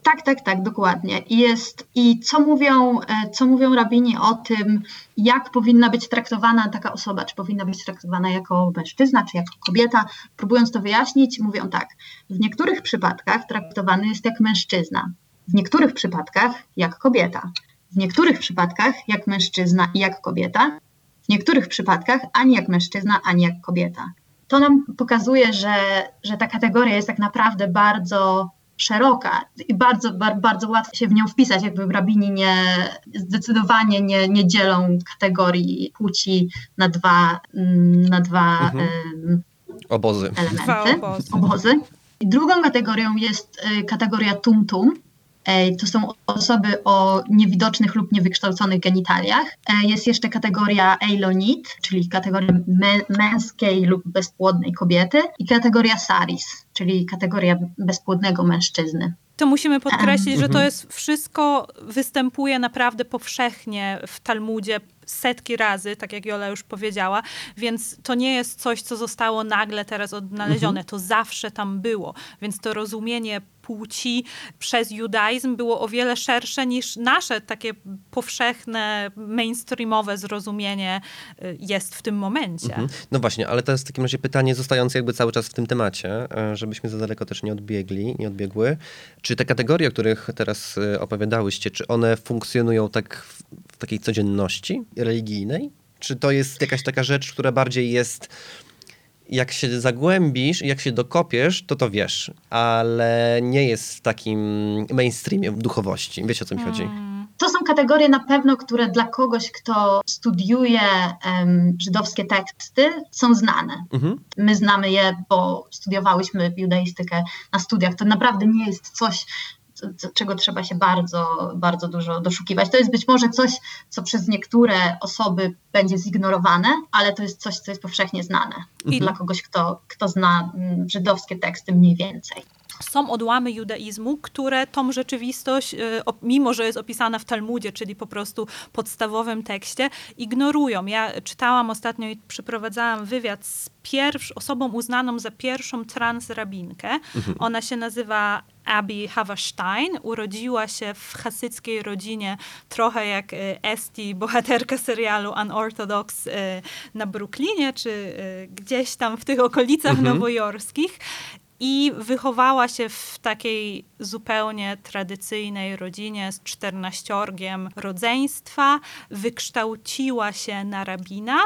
tak, tak, tak, dokładnie. I, jest, I co mówią, e, co mówią rabini o tym, jak powinna być traktowana taka osoba, czy powinna być traktowana jako mężczyzna, czy jako kobieta? Próbując to wyjaśnić, mówią tak. W niektórych przypadkach traktowany jest jak mężczyzna, w niektórych przypadkach jak kobieta, w niektórych przypadkach jak mężczyzna i jak kobieta, w niektórych przypadkach ani jak mężczyzna, ani jak kobieta. To nam pokazuje, że, że ta kategoria jest tak naprawdę bardzo szeroka i bardzo, bardzo, bardzo łatwo się w nią wpisać, jakby rabini nie, zdecydowanie nie, nie dzielą kategorii płci na dwa, mm, na dwa mhm. um, obozy. elementy, dwa obozy. obozy. I drugą kategorią jest y, kategoria tum-tum, to są osoby o niewidocznych lub niewykształconych genitaliach. Jest jeszcze kategoria Eilonit, czyli kategoria męskiej lub bezpłodnej kobiety i kategoria Saris, czyli kategoria bezpłodnego mężczyzny. To musimy podkreślić, że to mhm. jest wszystko występuje naprawdę powszechnie w Talmudzie setki razy, tak jak Jola już powiedziała, więc to nie jest coś, co zostało nagle teraz odnalezione, mhm. to zawsze tam było, więc to rozumienie płci przez judaizm było o wiele szersze niż nasze takie powszechne, mainstreamowe zrozumienie y, jest w tym momencie. Mhm. No właśnie, ale to jest w takim razie pytanie zostające jakby cały czas w tym temacie, e, żebyśmy za daleko też nie odbiegli, nie odbiegły. Czy te kategorie, o których teraz e, opowiadałyście, czy one funkcjonują tak w, w takiej codzienności religijnej? Czy to jest jakaś taka rzecz, która bardziej jest jak się zagłębisz i jak się dokopiesz, to to wiesz, ale nie jest w takim mainstreamie duchowości. Wiecie o co mi chodzi? To są kategorie na pewno, które dla kogoś, kto studiuje em, żydowskie teksty, są znane. Mhm. My znamy je, bo studiowałyśmy judaistykę na studiach. To naprawdę nie jest coś, co- co- czego trzeba się bardzo, bardzo dużo doszukiwać. To jest być może coś, co przez niektóre osoby będzie zignorowane, ale to jest coś, co jest powszechnie znane I- dla kogoś, kto, kto zna mm, żydowskie teksty mniej więcej. Są odłamy judaizmu, które tą rzeczywistość, y, mimo że jest opisana w Talmudzie, czyli po prostu podstawowym tekście, ignorują. Ja czytałam ostatnio i przeprowadzałam wywiad z pierwsz, osobą uznaną za pierwszą transrabinkę. Ona się nazywa Abby Haverstein. Urodziła się w hasyckiej rodzinie, trochę jak y, Esti, bohaterka serialu Unorthodox y, na Brooklynie, czy gdzieś tam w tych okolicach nowojorskich. I wychowała się w takiej zupełnie tradycyjnej rodzinie z czternaściorgiem rodzeństwa, wykształciła się na rabina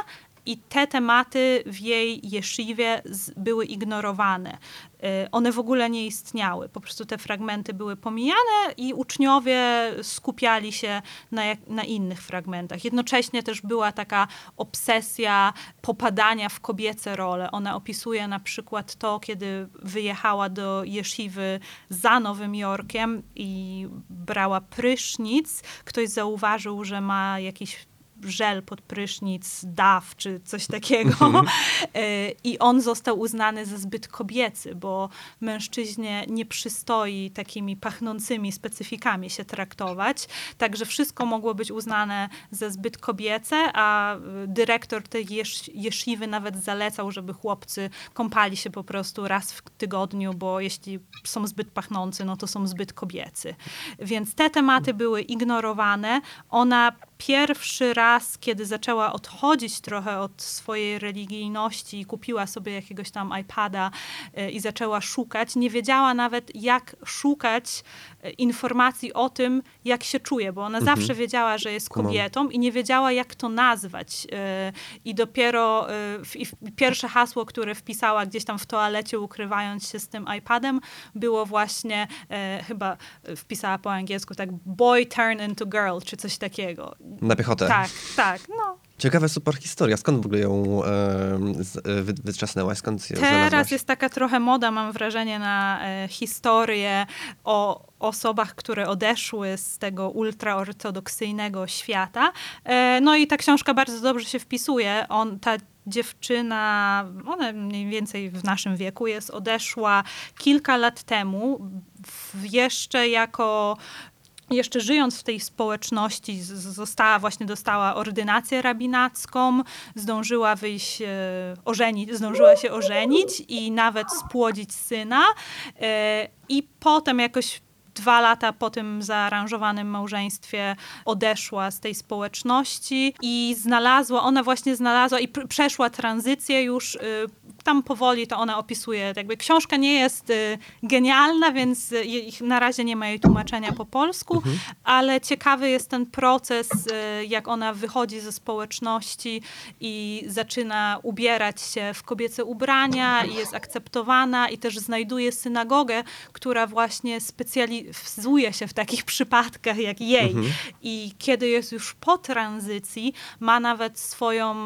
i te tematy w jej jeszywie były ignorowane. Y, One w ogóle nie istniały. Po prostu te fragmenty były pomijane i uczniowie skupiali się na, jak, na innych fragmentach. Jednocześnie też była taka obsesja popadania w kobiece role. Ona opisuje na przykład to, kiedy wyjechała do jeszywy za Nowym Jorkiem i brała prysznic. Ktoś zauważył, że ma jakiś żel pod prysznic, daw czy coś takiego. E, I on został uznany za zbyt kobiecy, bo mężczyźnie nie przystoi takimi pachnącymi specyfikami się traktować. Także wszystko mogło być uznane za zbyt kobiece, a y, dyrektor tej jesz, nawet zalecał, żeby chłopcy kąpali się po prostu raz w tygodniu, bo jeśli są zbyt pachnący, no to są zbyt kobiecy. Więc te tematy były ignorowane. Ona pierwszy raz, kiedy zaczęła odchodzić trochę od swojej religijności i kupiła sobie jakiegoś tam iPada y, i zaczęła szukać, nie wiedziała nawet jak szukać informacji o tym, jak się czuje, bo ona zawsze wiedziała, że jest kobietą i nie wiedziała, jak to nazwać. y, I dopiero w- i pierwsze hasło, które wpisała gdzieś tam w toalecie, ukrywając się z tym iPadem, było właśnie, y, chyba wpisała po angielsku tak boy turn into girl, czy coś takiego. Na piechotę. Tak, tak, no. Ciekawa super historia. Skąd w ogóle ją e, wy? Skąd ją Teraz znalazłaś? jest taka trochę moda, mam wrażenie, na e, historię o osobach, które odeszły z tego ultraortodoksyjnego świata. E, no i ta książka bardzo dobrze się wpisuje. On, ta dziewczyna, ona mniej więcej w naszym wieku jest, odeszła kilka lat temu, w, jeszcze jako jeszcze żyjąc w tej społeczności, została właśnie dostała ordynację rabinacką, zdążyła wyjść, e, ożenić, zdążyła się ożenić i nawet spłodzić syna. E, I potem jakoś dwa lata po tym zaaranżowanym małżeństwie odeszła z tej społeczności i znalazła, ona właśnie znalazła i pr- przeszła tranzycję już y, tam powoli to ona opisuje. Jakby książka nie jest y, genialna, więc y, na razie nie ma jej tłumaczenia po polsku, ale ciekawy jest ten proces, y, jak ona wychodzi ze społeczności i zaczyna ubierać się w kobiece ubrania i jest akceptowana i też znajduje synagogę, która właśnie specjalizuje się w takich przypadkach jak jej. I kiedy jest już po tranzycji, ma nawet swoją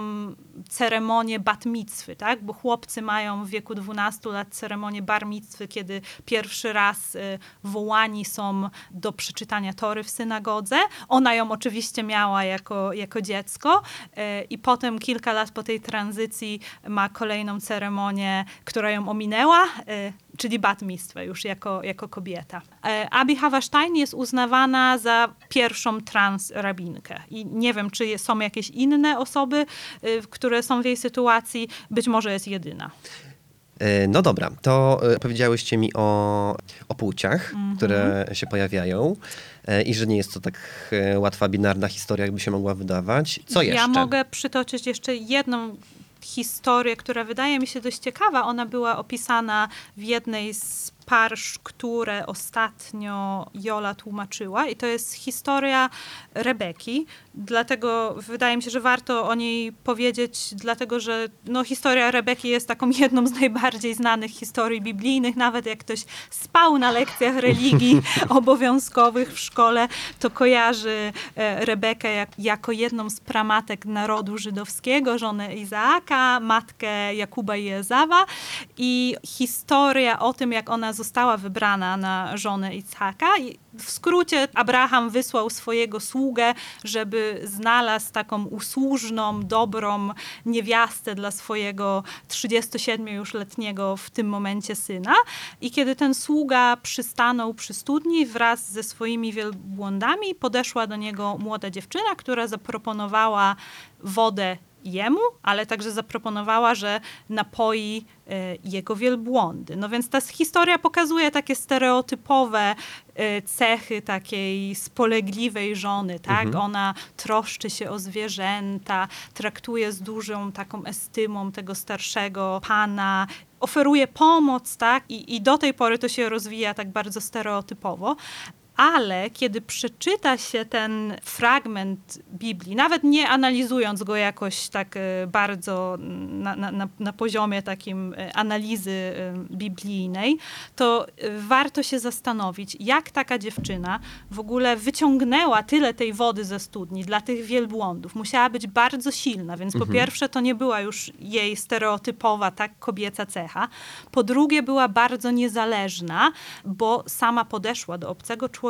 ceremonię bat mitzwy, tak? Bo chłopcy mają w wieku 12 lat ceremonię bar mitzwy, kiedy pierwszy raz y, wołani są do przeczytania tory w synagodze. Ona ją oczywiście miała jako, jako dziecko y, i potem kilka lat po tej tranzycji ma kolejną ceremonię, która ją ominęła, y, czyli bat mitzwę już jako, jako kobieta. E, Abi Haverstein jest uznawana za pierwszą transrabinkę i nie wiem, czy są jakieś inne osoby, y, które są w jej sytuacji, być może jest jedyna. E, No dobra, to e, powiedziałyście mi o, o płciach, Mhm. które się pojawiają e, i że nie jest to tak e, łatwa, binarna historia, jakby się mogła wydawać. Co jeszcze? Ja mogę przytoczyć jeszcze jedną historię, która wydaje mi się dość ciekawa. Ona była opisana w jednej z parsz, które ostatnio Jola tłumaczyła i to jest historia Rebeki. Dlatego wydaje mi się, że warto o niej powiedzieć, dlatego że no, historia Rebeki jest taką jedną z najbardziej znanych historii biblijnych. Nawet jak ktoś spał na lekcjach religii obowiązkowych w szkole, to kojarzy e, Rebekę jak, jako jedną z pramatek narodu żydowskiego, żonę Izaaka, matkę Jakuba i Ezawa. I historia o tym, jak ona została wybrana na żonę Izaaka. I w skrócie Abraham wysłał swojego sługę, żeby znalazł taką usłużną, dobrą niewiastę dla swojego 37 już letniego w tym momencie syna. I kiedy ten sługa przystanął przy studni wraz ze swoimi wielbłądami, podeszła do niego młoda dziewczyna, która zaproponowała wodę jemu, ale także zaproponowała, że napoi e, jego wielbłądy. No więc ta historia pokazuje takie stereotypowe e, cechy takiej spolegliwej żony, tak? Mhm. Ona troszczy się o zwierzęta, traktuje z dużą taką estymą tego starszego pana, oferuje pomoc, tak? I, I do tej pory to się rozwija tak bardzo stereotypowo. Ale kiedy przeczyta się ten fragment Biblii, nawet nie analizując go jakoś tak e, bardzo na, na, na- poziomie takim e, analizy e, biblijnej, to warto się zastanowić, jak taka dziewczyna w ogóle wyciągnęła tyle tej wody ze studni dla tych wielbłądów. Musiała być bardzo silna, więc po pierwsze to nie była już jej stereotypowa, tak, kobieca cecha. Po drugie była bardzo niezależna, bo sama podeszła do obcego człowieka,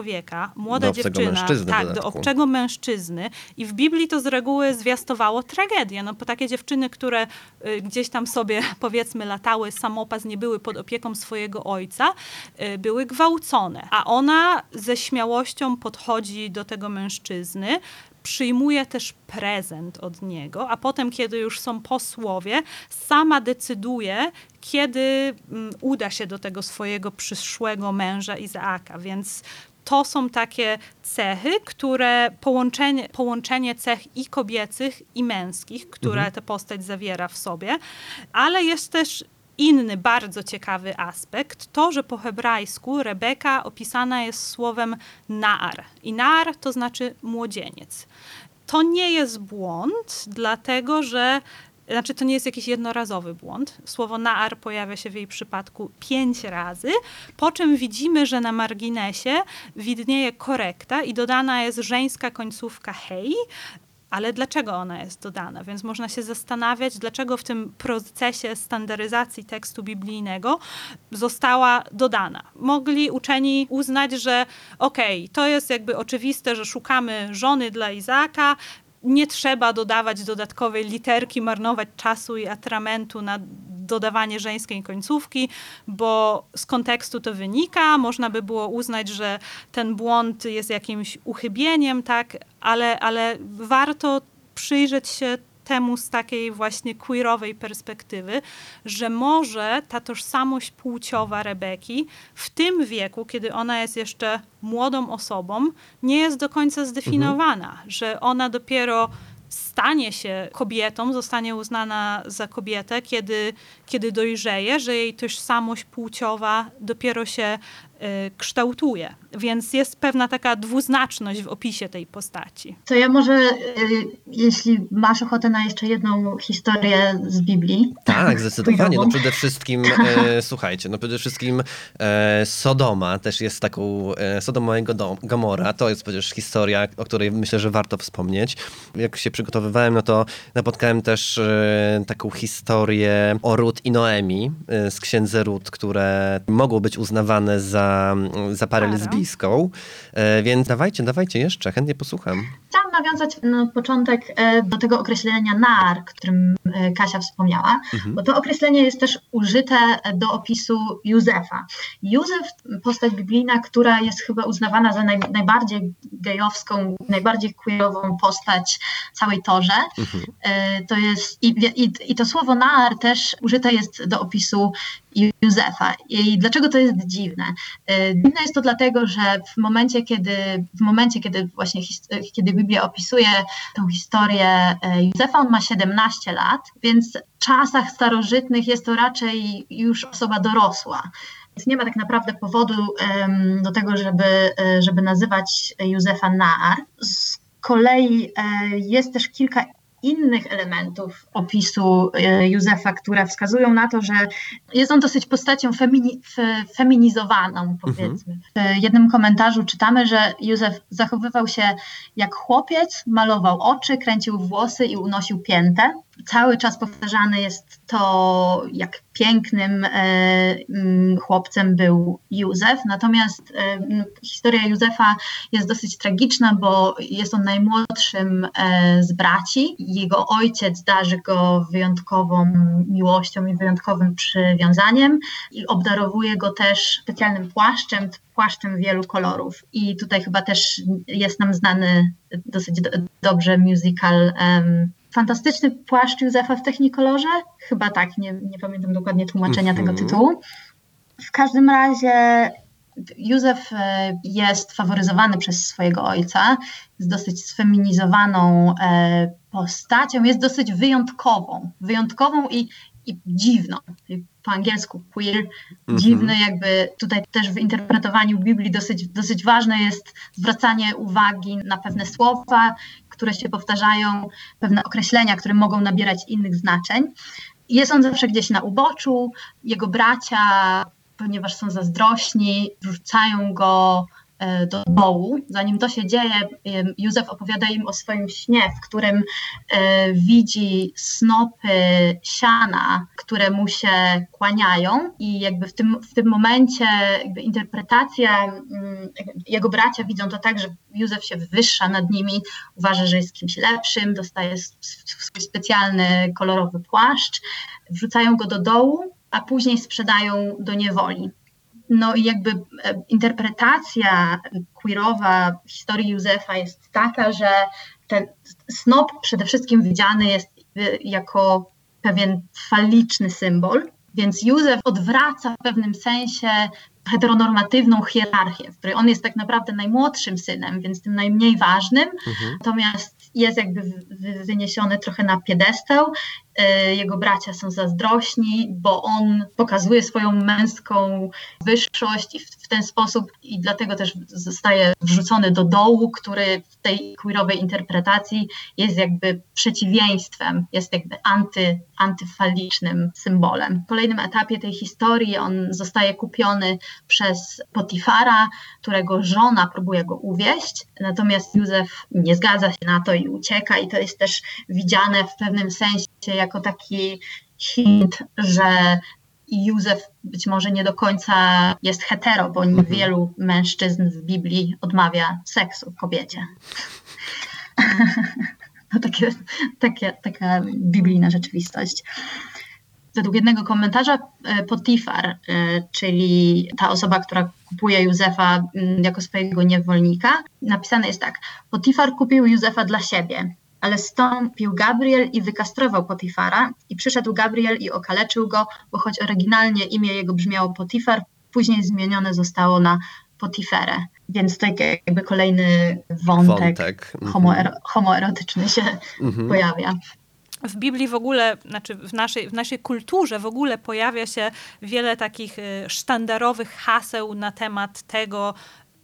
młoda Do dziewczyna, tak, do obcego mężczyzny i w Biblii to z reguły zwiastowało tragedię, no bo takie dziewczyny, które y, gdzieś tam sobie powiedzmy latały samopas, nie były pod opieką swojego ojca, y, były gwałcone, a ona ze śmiałością podchodzi do tego mężczyzny, przyjmuje też prezent od niego, a potem, kiedy już są posłowie, sama decyduje, kiedy mm, uda się do tego swojego przyszłego męża Izaaka. Więc to są takie cechy, które połączenie, połączenie cech i kobiecych, i męskich, które ta postać zawiera w sobie, ale jest też inny bardzo ciekawy aspekt, to, że po hebrajsku Rebeka opisana jest słowem naar. I naar to znaczy młodzieniec. To nie jest błąd, dlatego że znaczy, to nie jest jakiś jednorazowy błąd. Słowo naar pojawia się w jej przypadku pięć razy, po czym widzimy, że na marginesie widnieje korekta i dodana jest żeńska końcówka hej, ale dlaczego ona jest dodana? Więc można się zastanawiać, dlaczego w tym procesie standaryzacji tekstu biblijnego została dodana. Mogli uczeni uznać, że okej, to jest jakby oczywiste, że szukamy żony dla Izaaka, nie trzeba dodawać dodatkowej literki, marnować czasu i atramentu na dodawanie żeńskiej końcówki, bo z kontekstu to wynika. Można by było uznać, że ten błąd jest jakimś uchybieniem, tak, ale, ale warto przyjrzeć się temu z takiej właśnie queerowej perspektywy, że może ta tożsamość płciowa Rebeki w tym wieku, kiedy ona jest jeszcze młodą osobą, nie jest do końca zdefiniowana, że ona dopiero stanie się kobietą, zostanie uznana za kobietę, kiedy, kiedy dojrzeje, że jej tożsamość płciowa dopiero się y, kształtuje. Więc jest pewna taka dwuznaczność w opisie tej postaci. To ja może, y, jeśli masz ochotę na jeszcze jedną historię z Biblii. Tak, zdecydowanie. No przede wszystkim, e, słuchajcie, no przede wszystkim e, Sodoma też jest taką, e, Sodoma i Gomora, to jest przecież historia, o której myślę, że warto wspomnieć. Jak się przygotowywałem, no to napotkałem też e, taką historię o Rut i Noemi e, z księdze Rut, które mogą być uznawane za, za parę Parę. lesbijską, więc dawajcie, dawajcie jeszcze, chętnie posłucham. Chciałam nawiązać na początek e, do tego określenia nar, o którym e, Kasia wspomniała, bo to określenie jest też użyte do opisu Józefa. Józef, postać biblijna, która jest chyba uznawana za naj, najbardziej gejowską, najbardziej queerową postać całej narratorze. Mhm. E, To jest, i, i, I to słowo nar też użyte jest do opisu Józefa. I dlaczego to jest dziwne? E, Dziwne jest to dlatego, że w momencie, kiedy, w momencie, kiedy właśnie his- kiedy Biblia opisuje tą historię e, Józefa, on ma 17 lat, więc w czasach starożytnych jest to raczej już osoba dorosła. Więc nie ma tak naprawdę powodu em, do tego, żeby, żeby nazywać Józefa Naar. Z kolei e, jest też kilka innych elementów opisu e, Józefa, które wskazują na to, że jest on dosyć postacią femini, fe, feminizowaną, powiedzmy. W jednym komentarzu czytamy, że Józef zachowywał się jak chłopiec, malował oczy, kręcił włosy i unosił piętę. Cały czas powtarzane jest to, jak pięknym e, mm, chłopcem był Józef. Natomiast e, m, historia Józefa jest dosyć tragiczna, bo jest on najmłodszym e, z braci. Jego ojciec darzy go wyjątkową miłością i wyjątkowym przywiązaniem i obdarowuje go też specjalnym płaszczem, płaszczem wielu kolorów. I tutaj chyba też jest nam znany dosyć do, dobrze musical Fantastyczny płaszcz Józefa w Technikolorze? Chyba tak, nie, nie pamiętam dokładnie tłumaczenia Mhm. tego tytułu. W każdym razie Józef e, jest faworyzowany przez swojego ojca, jest dosyć sfeminizowaną e, postacią, jest dosyć wyjątkową, wyjątkową i, i dziwną. Po angielsku queer, Mhm. dziwny jakby tutaj też w interpretowaniu Biblii dosyć, dosyć ważne jest zwracanie uwagi na pewne słowa, które się powtarzają, pewne określenia, które mogą nabierać innych znaczeń. Jest on zawsze gdzieś na uboczu, jego bracia, ponieważ są zazdrośni, wrzucają go do dołu. Zanim to się dzieje, Józef opowiada im o swoim śnie, w którym e, widzi snopy siana, które mu się kłaniają i jakby w tym, w tym momencie jakby interpretacja, mm, jego bracia widzą to tak, że Józef się wywyższa nad nimi, uważa, że jest kimś lepszym, dostaje swój specjalny kolorowy płaszcz, wrzucają go do dołu, a później sprzedają do niewoli. No i jakby e, interpretacja queerowa historii Józefa jest taka, że ten snop przede wszystkim widziany jest e, jako pewien faliczny symbol, więc Józef odwraca w pewnym sensie heteronormatywną hierarchię, w której on jest tak naprawdę najmłodszym synem, więc tym najmniej ważnym, Mhm. natomiast jest jakby wy- wy- wyniesiony trochę na piedestał. E, Jego bracia są zazdrośni, bo on pokazuje swoją męską wyższość i w, ten sposób i dlatego też zostaje wrzucony do dołu, który w tej queerowej interpretacji jest jakby przeciwieństwem, jest jakby anty, antyfalicznym symbolem. W kolejnym etapie tej historii on zostaje kupiony przez Potifara, którego żona próbuje go uwieść, natomiast Józef nie zgadza się na to i ucieka i to jest też widziane w pewnym sensie jako taki hint, że Józef być może nie do końca jest hetero, bo Mhm. wielu mężczyzn w Biblii odmawia seksu kobiecie. No takie, takie, taka biblijna rzeczywistość. Według jednego komentarza e, Potifar, e, czyli ta osoba, która kupuje Józefa mm, jako swojego niewolnika, napisane jest tak. Potifar kupił Józefa dla siebie, ale stąpił Gabriel i wykastrował Potifara i przyszedł Gabriel i okaleczył go, bo choć oryginalnie imię jego brzmiało Potifar, później zmienione zostało na Potiferę. Więc to jakby kolejny wątek, Wątek. Mhm. homoero, homoerotyczny się Mhm. pojawia. w Biblii w ogóle, znaczy w naszej, w naszej kulturze w ogóle pojawia się wiele takich y, sztandarowych haseł na temat tego,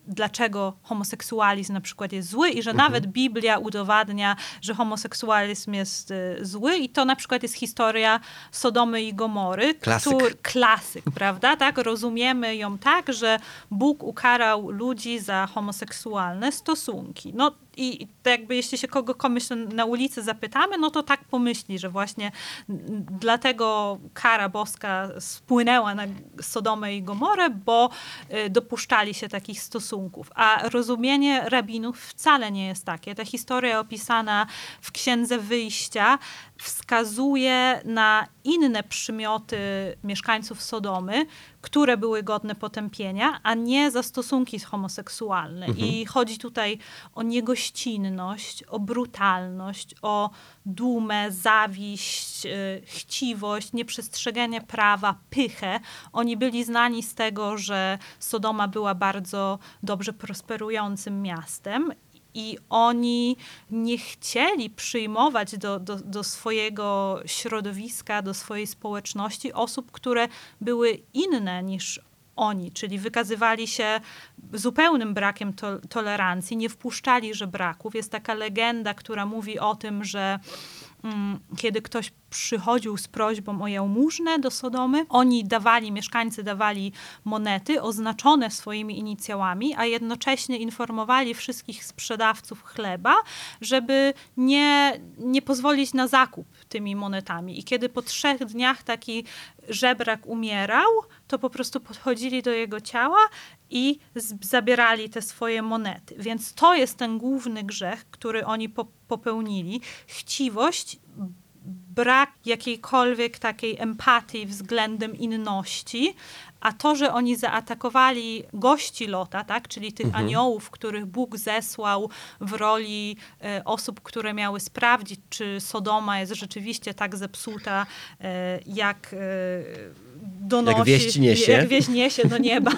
dlaczego homoseksualizm na przykład jest zły i że nawet Biblia udowadnia, że homoseksualizm jest y, zły i to na przykład jest historia Sodomy i Gomory. Klasyk. Któr, klasyk, prawda? Tak, rozumiemy ją tak, że Bóg ukarał ludzi za homoseksualne stosunki. No i to jakby jeśli się kogo komuś na ulicy zapytamy, no to tak pomyśli, że właśnie dlatego kara boska spłynęła na Sodomę i Gomorę, bo y, dopuszczali się takich stosunków. A rozumienie rabinów wcale nie jest takie. Ta historia opisana w Księdze Wyjścia wskazuje na inne przymioty mieszkańców Sodomy, które były godne potępienia, a nie za stosunki homoseksualne. I chodzi tutaj o niego gościnność, o brutalność, o dumę, zawiść, y, chciwość, nieprzestrzeganie prawa, pychę. Oni byli znani z tego, że Sodoma była bardzo dobrze prosperującym miastem i oni nie chcieli przyjmować do, do, do swojego środowiska, do swojej społeczności osób, które były inne niż oni, czyli wykazywali się zupełnym brakiem to, tolerancji, nie wpuszczali żebraków. Jest taka legenda, która mówi o tym, że kiedy ktoś przychodził z prośbą o jałmużnę do Sodomy, oni dawali, mieszkańcy dawali monety oznaczone swoimi inicjałami, a jednocześnie informowali wszystkich sprzedawców chleba, żeby nie, nie pozwolić na zakup tymi monetami. I kiedy po trzech dniach taki żebrak umierał, to po prostu podchodzili do jego ciała i zabierali te swoje monety. Więc to jest ten główny grzech, który oni po popełnili. Chciwość, brak jakiejkolwiek takiej empatii względem inności, a to, że oni zaatakowali gości Lota, tak, czyli tych mhm. aniołów, których Bóg zesłał w roli e, osób, które miały sprawdzić, czy Sodoma jest rzeczywiście tak zepsuta, e, jak e, donosi, jak wieść niesie, jak wieść niesie do nieba.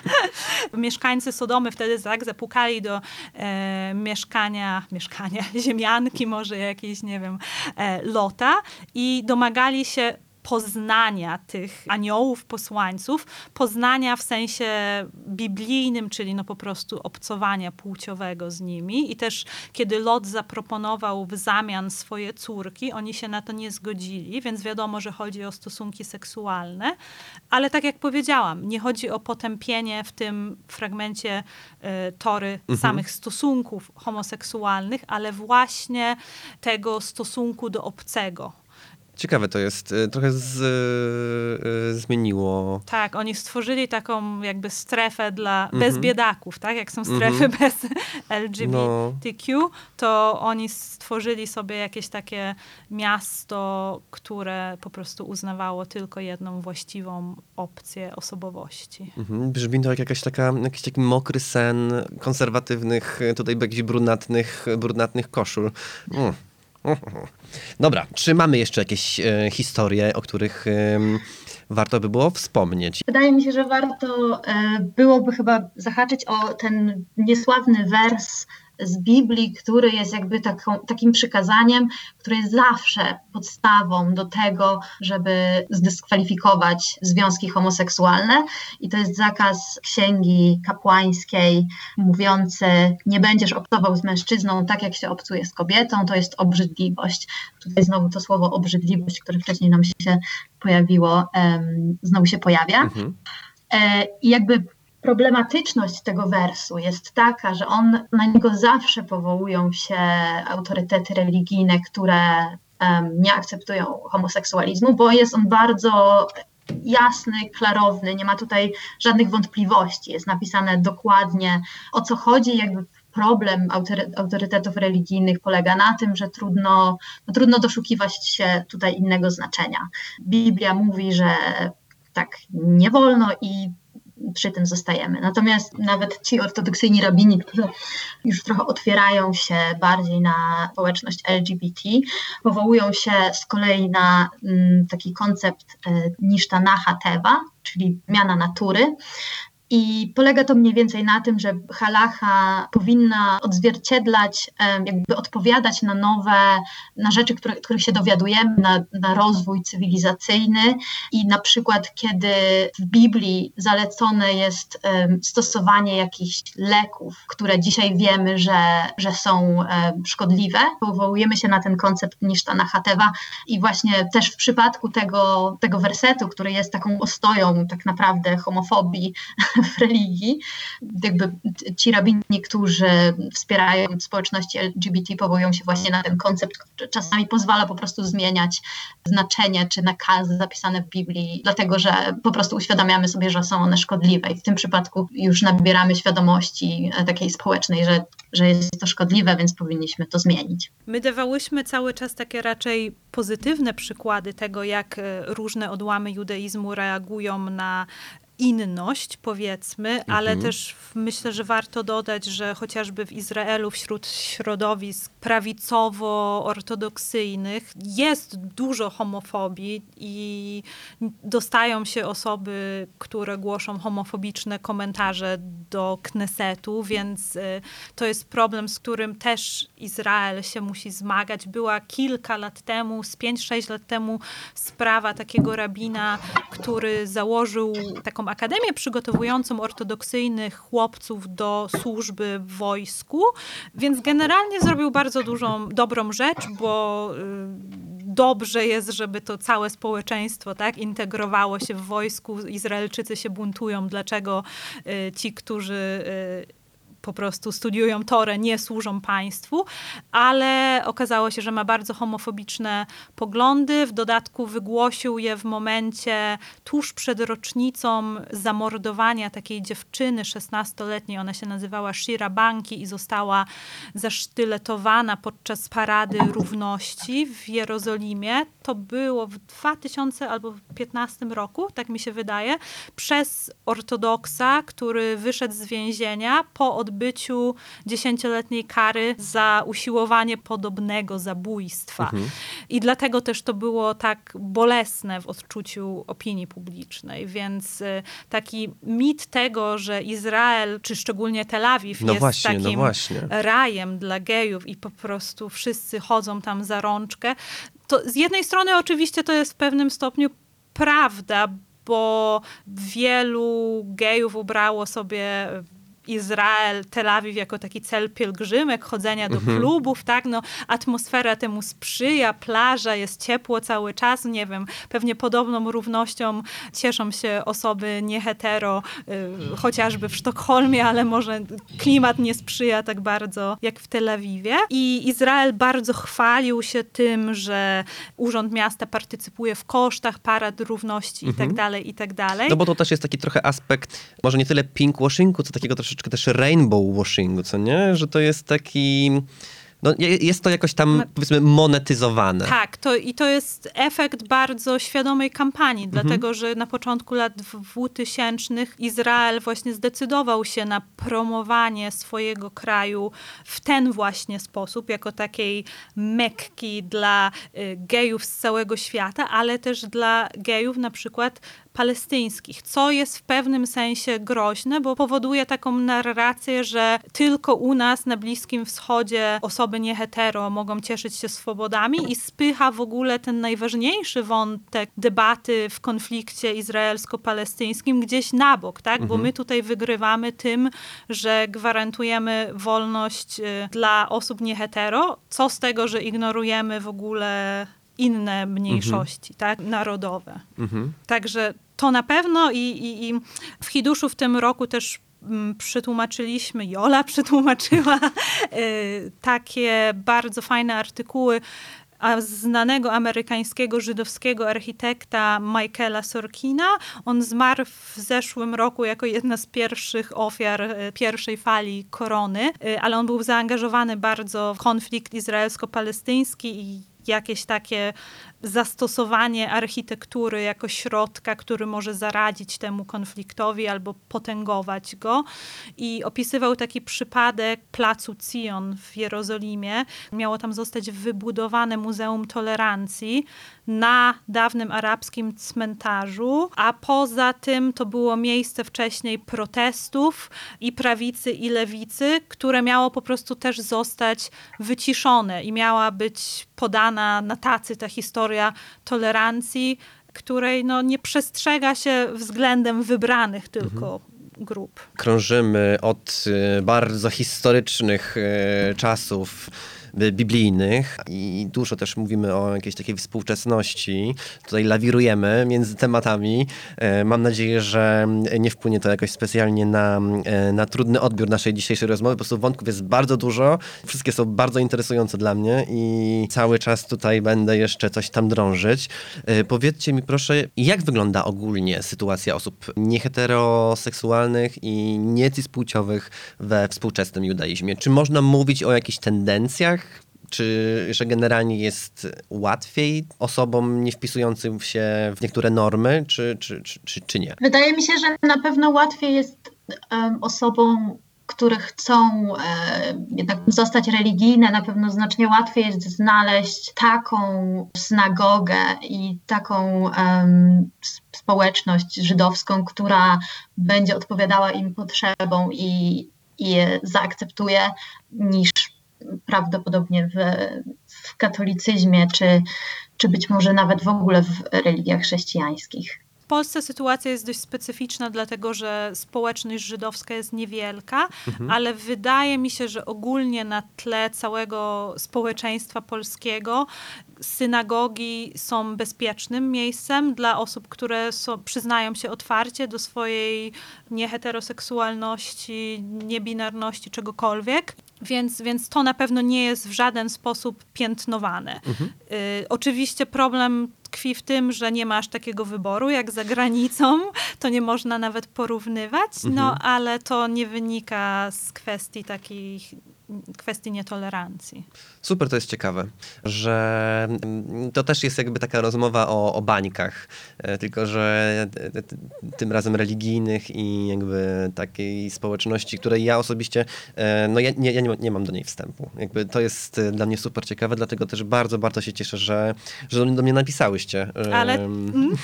Mieszkańcy Sodomy wtedy tak zapukali do e, mieszkania, mieszkania, ziemianki może jakiejś, nie wiem, e, Lota i domagali się poznania tych aniołów, posłańców, poznania w sensie biblijnym, czyli no po prostu obcowania płciowego z nimi. I też kiedy Lot zaproponował w zamian swoje córki, oni się na to nie zgodzili, więc wiadomo, że chodzi o stosunki seksualne. Ale tak jak powiedziałam, nie chodzi o potępienie w tym fragmencie y, Tory mhm. samych stosunków homoseksualnych, ale właśnie tego stosunku do obcego Ciekawe to jest. Y, trochę z, y, zmieniło. Tak, oni stworzyli taką jakby strefę dla mm -hmm. bez biedaków, tak? Jak są strefy mm -hmm. bez LGBTQ, no. to oni stworzyli sobie jakieś takie miasto, które po prostu uznawało tylko jedną właściwą opcję osobowości. Mm -hmm. Brzmi to jak jakaś taka, jakiś taki mokry sen konserwatywnych, tutaj jakichś brunatnych, brunatnych koszul. Mm. Dobra, czy mamy jeszcze jakieś e, historie, o których e, warto by było wspomnieć? Wydaje mi się, że warto e, byłoby chyba zahaczyć o ten niesławny wers z Biblii, który jest jakby taką, takim przykazaniem, które jest zawsze podstawą do tego, żeby zdyskwalifikować związki homoseksualne. I to jest zakaz księgi kapłańskiej mówiący: Nie będziesz obcował z mężczyzną tak, jak się obcuje z kobietą, to jest obrzydliwość. Tutaj znowu to słowo obrzydliwość, które wcześniej nam się pojawiło, um, znowu się pojawia. Mhm. E, I jakby problematyczność tego wersu jest taka, że on, na niego zawsze powołują się autorytety religijne, które um, nie akceptują homoseksualizmu, bo jest on bardzo jasny, klarowny, nie ma tutaj żadnych wątpliwości. Jest napisane dokładnie o co chodzi, jakby problem autorytetów religijnych polega na tym, że trudno, no, trudno doszukiwać się tutaj innego znaczenia. Biblia mówi, że tak nie wolno i przy tym zostajemy. Natomiast nawet ci ortodoksyjni rabini, którzy już trochę otwierają się bardziej na społeczność LGBT, powołują się z kolei na mm, taki koncept e, Nishtanaha Teva, czyli zmiana natury, i polega to mniej więcej na tym, że halacha powinna odzwierciedlać, jakby odpowiadać na nowe, na rzeczy, które, których się dowiadujemy, na, na rozwój cywilizacyjny. I na przykład, kiedy w Biblii zalecone jest stosowanie jakichś leków, które dzisiaj wiemy, że, że są szkodliwe, powołujemy się na ten koncept Nisztana Hatewa. I właśnie też w przypadku tego, tego wersetu, który jest taką ostoją tak naprawdę homofobii, w religii. Jakby ci rabini, którzy wspierają społeczności LGBT, powołują się właśnie na ten koncept, który czasami pozwala po prostu zmieniać znaczenie czy nakazy zapisane w Biblii, dlatego że po prostu uświadamiamy sobie, że są one szkodliwe i w tym przypadku już nabieramy świadomości takiej społecznej, że, że jest to szkodliwe, więc powinniśmy to zmienić. My dawałyśmy cały czas takie raczej pozytywne przykłady tego, jak e, różne odłamy judaizmu reagują na inność, powiedzmy, ale Mhm. też w- myślę, że warto dodać, że chociażby w Izraelu wśród środowisk prawicowo-ortodoksyjnych jest dużo homofobii i dostają się osoby, które głoszą homofobiczne komentarze do Knesetu, więc y, to jest problem, z którym też Izrael się musi zmagać. Była kilka lat temu, z 5-6 lat temu sprawa takiego rabina, który założył taką akademię przygotowującą ortodoksyjnych chłopców do służby w wojsku, więc generalnie zrobił bardzo dużą, dobrą rzecz, bo y, dobrze jest, żeby to całe społeczeństwo tak, integrowało się w wojsku. Izraelczycy się buntują, dlaczego y, ci, którzy y, po prostu studiują Torę, nie służą państwu, ale okazało się, że ma bardzo homofobiczne poglądy. W dodatku wygłosił je w momencie tuż przed rocznicą zamordowania takiej dziewczyny 16-letniej. Ona się nazywała Shira Banki i została zasztyletowana podczas Parady Równości w Jerozolimie. To było w 2000 albo 2015 roku, tak mi się wydaje, przez ortodoksa, który wyszedł z więzienia po odbyciu dziesięcioletniej kary za usiłowanie podobnego zabójstwa. I dlatego też to było tak bolesne w odczuciu opinii publicznej. Więc y, taki mit tego, że Izrael, czy szczególnie Tel Awiw No jest właśnie, no takim właśnie. rajem dla gejów i po prostu wszyscy chodzą tam za rączkę. To z jednej strony oczywiście to jest w pewnym stopniu prawda, bo wielu gejów ubrało sobie Izrael, Tel Awiw jako taki cel pielgrzymek, chodzenia do klubów, tak, no atmosfera temu sprzyja, plaża, jest ciepło cały czas, nie wiem, pewnie podobną równością cieszą się osoby niehetero, y, chociażby w Sztokholmie, ale może klimat nie sprzyja tak bardzo jak w Tel Awiwie. I Izrael bardzo chwalił się tym, że Urząd Miasta partycypuje w kosztach parad równości i tak dalej, i tak dalej. No bo to też jest taki trochę aspekt, może nie tyle pinkwashingu, co takiego troszeczkę też rainbow washingu, co nie? Że to jest taki... No, je- jest to jakoś tam, powiedzmy, monetyzowane. Tak, to, i to jest efekt bardzo świadomej kampanii, dlatego że na początku lat 2000 Izrael właśnie zdecydował się na promowanie swojego kraju w ten właśnie sposób, jako takiej mekki dla y, gejów z całego świata, ale też dla gejów na przykład palestyńskich, co jest w pewnym sensie groźne, bo powoduje taką narrację, że tylko u nas na Bliskim Wschodzie osoby niehetero mogą cieszyć się swobodami i spycha w ogóle ten najważniejszy wątek debaty w konflikcie izraelsko-palestyńskim gdzieś na bok, tak? Bo my tutaj wygrywamy tym, że gwarantujemy wolność y, dla osób niehetero. Co z tego, że ignorujemy w ogóle inne mniejszości, tak? Narodowe. Mhm. Także to na pewno i, i, i w Hiduszu w tym roku też mm, przetłumaczyliśmy, Jola przetłumaczyła y, takie bardzo fajne artykuły a znanego amerykańskiego żydowskiego architekta Michaela Sorkina. On zmarł w zeszłym roku jako jedna z pierwszych ofiar y, pierwszej fali korony, y, ale on był zaangażowany bardzo w konflikt izraelsko-palestyński i jakieś takie zastosowanie architektury jako środka, który może zaradzić temu konfliktowi albo potęgować go. I opisywał taki przypadek placu Zion w Jerozolimie. Miało tam zostać wybudowane Muzeum Tolerancji na dawnym arabskim cmentarzu, a poza tym to było miejsce wcześniej protestów i prawicy i lewicy, które miało po prostu też zostać wyciszone i miała być podana na tacy ta historia tolerancji, której no, nie przestrzega się względem wybranych tylko grup. Krążymy od y, bardzo historycznych y, czasów biblijnych i dużo też mówimy o jakiejś takiej współczesności. Tutaj lawirujemy między tematami. E, Mam nadzieję, że nie wpłynie to jakoś specjalnie na, e, na trudny odbiór naszej dzisiejszej rozmowy. Po prostu wątków jest bardzo dużo. Wszystkie są bardzo interesujące dla mnie i cały czas tutaj będę jeszcze coś tam drążyć. E, Powiedzcie mi proszę, jak wygląda ogólnie sytuacja osób nieheteroseksualnych i niecyspłciowych we współczesnym judaizmie? Czy można mówić o jakichś tendencjach? Czy że generalnie jest łatwiej osobom nie wpisującym się w niektóre normy, czy, czy, czy, czy, nie? Wydaje mi się, że na pewno łatwiej jest um, osobom, które chcą e, jednak zostać religijne, na pewno znacznie łatwiej jest znaleźć taką synagogę i taką um, społeczność żydowską, która będzie odpowiadała im potrzebom i, i je zaakceptuje, niż prawdopodobnie w, w katolicyzmie, czy, czy być może nawet w ogóle w religiach chrześcijańskich. Polsce sytuacja jest dość specyficzna, dlatego że społeczność żydowska jest niewielka, mhm. ale wydaje mi się, że ogólnie na tle całego społeczeństwa polskiego synagogi są bezpiecznym miejscem dla osób, które są, przyznają się otwarcie do swojej nieheteroseksualności, niebinarności, czegokolwiek. Więc, więc to na pewno nie jest w żaden sposób piętnowane. Mhm. Y, oczywiście problem tkwi w tym, że nie masz takiego wyboru jak za granicą, to nie można nawet porównywać, no mhm. ale to nie wynika z kwestii takich kwestii nietolerancji. Super, to jest ciekawe, że mm, to też jest jakby taka rozmowa o, o bańkach, e, tylko że tym razem religijnych i jakby takiej społeczności, której ja osobiście, e, no ja, nie, ja nie, nie mam do niej wstępu. Jakby to jest e, dla mnie super ciekawe, dlatego też bardzo, bardzo się cieszę, że, że do mnie napisałyście. Ale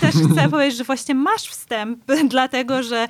też chcę powiedzieć, że właśnie masz wstęp, dlatego że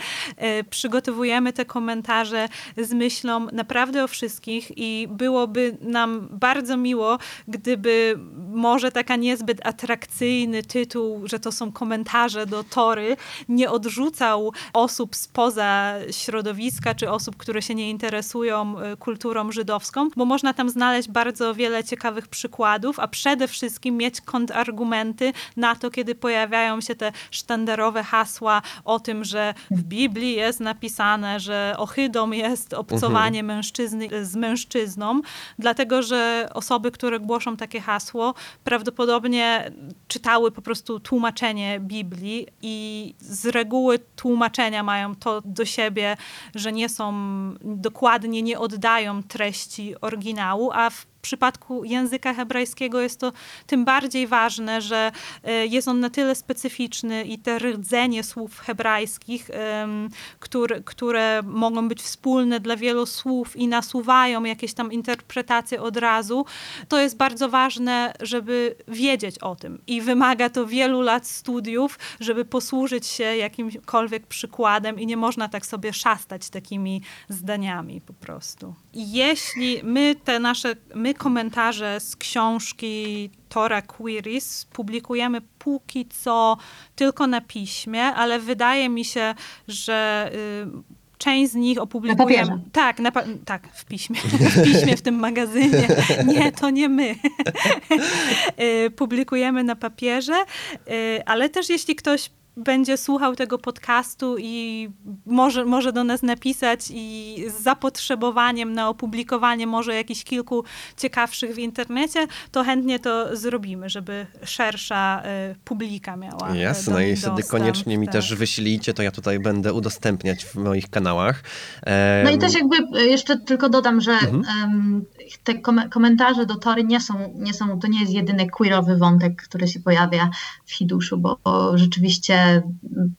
przygotowujemy te komentarze z myślą naprawdę o wszystkich, i byłoby nam bardzo miło, gdyby może taka niezbyt atrakcyjny tytuł, że to są komentarze do Tory, nie odrzucał osób spoza środowiska, czy osób, które się nie interesują y, kulturą żydowską, bo można tam znaleźć bardzo wiele ciekawych przykładów, a przede wszystkim mieć kontrargumenty na to, kiedy pojawiają się te sztandarowe hasła o tym, że w Biblii jest napisane, że ohydą jest obcowanie mhm. mężczyzny z mężczyzną mężczyznom, dlatego że osoby, które głoszą takie hasło, prawdopodobnie czytały po prostu tłumaczenie Biblii i z reguły tłumaczenia mają to do siebie, że nie są dokładnie, nie oddają treści oryginału, a w przypadku języka hebrajskiego jest to tym bardziej ważne, że e, jest on na tyle specyficzny i te rdzenie słów hebrajskich, które, które mogą być wspólne dla wielu słów i nasuwają jakieś tam interpretacje od razu, to jest bardzo ważne, żeby wiedzieć o tym. I wymaga to wielu lat studiów, żeby posłużyć się jakimkolwiek przykładem i nie można tak sobie szastać takimi zdaniami po prostu. I jeśli my te nasze, my komentarze z książki Tora Quiris publikujemy póki co tylko na piśmie, ale wydaje mi się, że y, część z nich opublikujemy. Na tak, na tak, w piśmie. W piśmie, w tym magazynie. Nie, to nie my. Y, publikujemy na papierze, y, ale też jeśli ktoś będzie słuchał tego podcastu i może, może do nas napisać i z zapotrzebowaniem na opublikowanie może jakichś kilku ciekawszych w internecie, to chętnie to zrobimy, żeby szersza y, publika miała e, Jasne, no i wtedy koniecznie mi tak. też wyślijcie, to ja tutaj będę udostępniać w moich kanałach. Um... No i też jakby e, jeszcze tylko dodam, że mhm. um, te komentarze do Tory nie są, nie są, to nie jest jedyny queerowy wątek, który się pojawia w Hiduszu, bo, bo rzeczywiście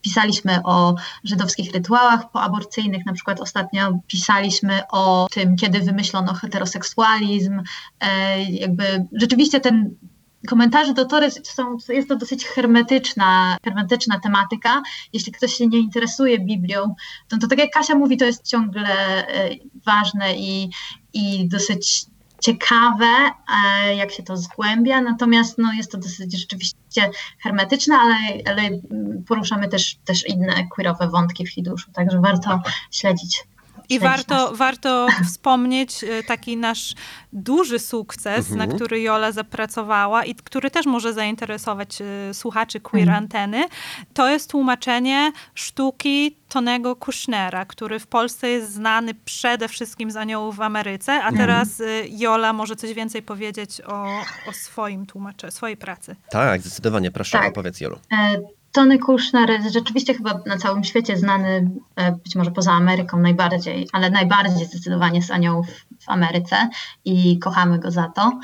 pisaliśmy o żydowskich rytuałach poaborcyjnych, na przykład ostatnio pisaliśmy o tym, kiedy wymyślono heteroseksualizm. E, jakby rzeczywiście ten komentarze do Tory są, jest to dosyć hermetyczna, hermetyczna tematyka. Jeśli ktoś się nie interesuje Biblią, to, to tak jak Kasia mówi, to jest ciągle e, ważne i, i dosyć ciekawe, e, jak się to zgłębia, natomiast no, jest to dosyć rzeczywiście hermetyczne, ale, ale poruszamy też, też inne queerowe wątki w Hiduszu, także warto śledzić i warto, warto wspomnieć e, taki nasz duży sukces, mhm. na który Jola zapracowała i który też może zainteresować e, słuchaczy Queer mhm. Anteny. To jest tłumaczenie sztuki Tonego Kushnera, który w Polsce jest znany przede wszystkim z Aniołów w Ameryce, a mhm. teraz mhm. Jola może coś więcej powiedzieć o, o swoim tłumaczeniu, swojej pracy. Tak, zdecydowanie. Proszę, tak. opowiedz Jolu. Tony Kushner rzeczywiście chyba na całym świecie znany, e, być może poza Ameryką najbardziej, ale najbardziej zdecydowanie z aniołów w Ameryce i kochamy go za to.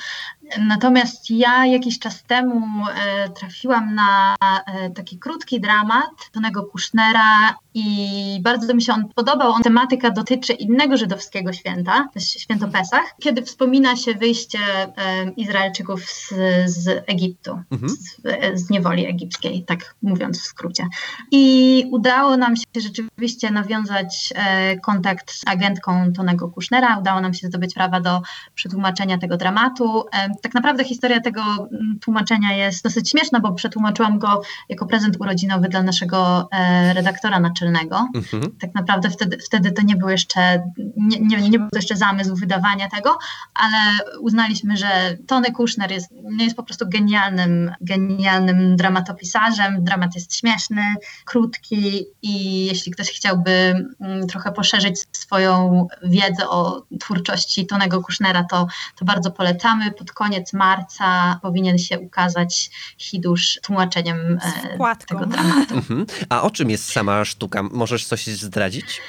Natomiast ja jakiś czas temu e, trafiłam na e, taki krótki dramat Tonego Kushnera i bardzo mi się on podobał. On, tematyka dotyczy innego żydowskiego święta, święto Pesach, kiedy wspomina się wyjście e, Izraelczyków z, z Egiptu, Mhm. z, z niewoli egipskiej, tak mówiąc w skrócie. I udało nam się rzeczywiście nawiązać e, kontakt z agentką Tonego Kushnera, udało nam się zdobyć prawa do przetłumaczenia tego dramatu. E, tak naprawdę historia tego mm, tłumaczenia jest dosyć śmieszna, bo przetłumaczyłam go jako prezent urodzinowy dla naszego e, redaktora naczelnego. Mhm. Tak naprawdę wtedy, wtedy to nie był jeszcze, nie, nie, nie był to jeszcze zamysł wydawania tego, ale uznaliśmy, że Tony Kushner jest, jest po prostu genialnym, genialnym dramatopisarzem. Dramat jest śmieszny, krótki i jeśli ktoś chciałby mm, trochę poszerzyć swoją wiedzę o twórczości Tonego Kushnera, to, to bardzo polecamy. Pod koniec marca powinien się ukazać Hidusz tłumaczeniem e, tego dramatu. Mhm. A o czym jest sama sztuka? Możesz coś zdradzić?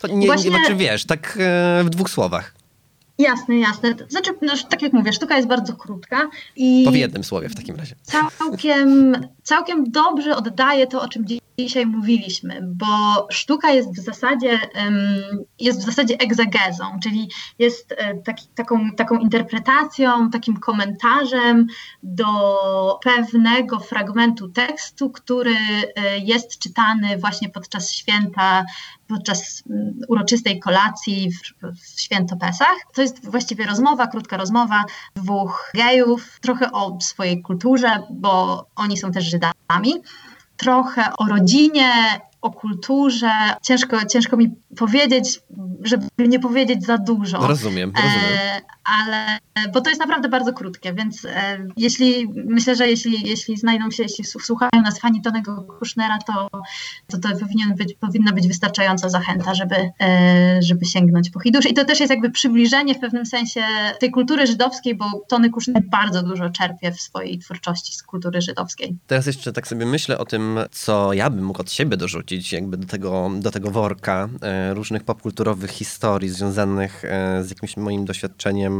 To nie, Właśnie- nie znaczy wiesz, tak e, w dwóch słowach. Jasne, jasne. Znaczy, no, tak jak mówię, sztuka jest bardzo krótka i To w jednym słowie w takim razie. całkiem, całkiem dobrze oddaje to, o czym dzisiaj mówiliśmy, bo sztuka jest w zasadzie, jest w zasadzie egzegezą, czyli jest e, taki, taką, taką interpretacją, takim komentarzem do pewnego fragmentu tekstu, który e, jest czytany właśnie podczas święta, podczas mm, uroczystej kolacji w, w święto Pesach. To jest właściwie rozmowa, krótka rozmowa dwóch gejów, trochę o swojej kulturze, bo oni są też Żydami, trochę o rodzinie, o kulturze. Ciężko, ciężko mi powiedzieć, żeby nie powiedzieć za dużo. Rozumiem, rozumiem. E, ale, bo to jest naprawdę bardzo krótkie, więc e, jeśli, myślę, że jeśli, jeśli znajdą się, jeśli słuchają nas fani Tonego Kushnera, to, to to powinien być, powinna być wystarczająca zachęta, żeby, e, żeby sięgnąć po Hidusz. I to też jest jakby przybliżenie w pewnym sensie tej kultury żydowskiej, bo Tony Kushner bardzo dużo czerpie w swojej twórczości z kultury żydowskiej. Teraz jeszcze tak sobie myślę o tym, co ja bym mógł od siebie dorzucić, jakby do tego, do tego worka e, różnych popkulturowych historii związanych e, z jakimś moim doświadczeniem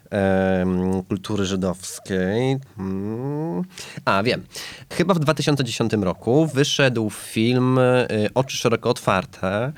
kultury żydowskiej. Hmm. A, wiem. Chyba w 2010 roku wyszedł film e, Oczy szeroko otwarte e,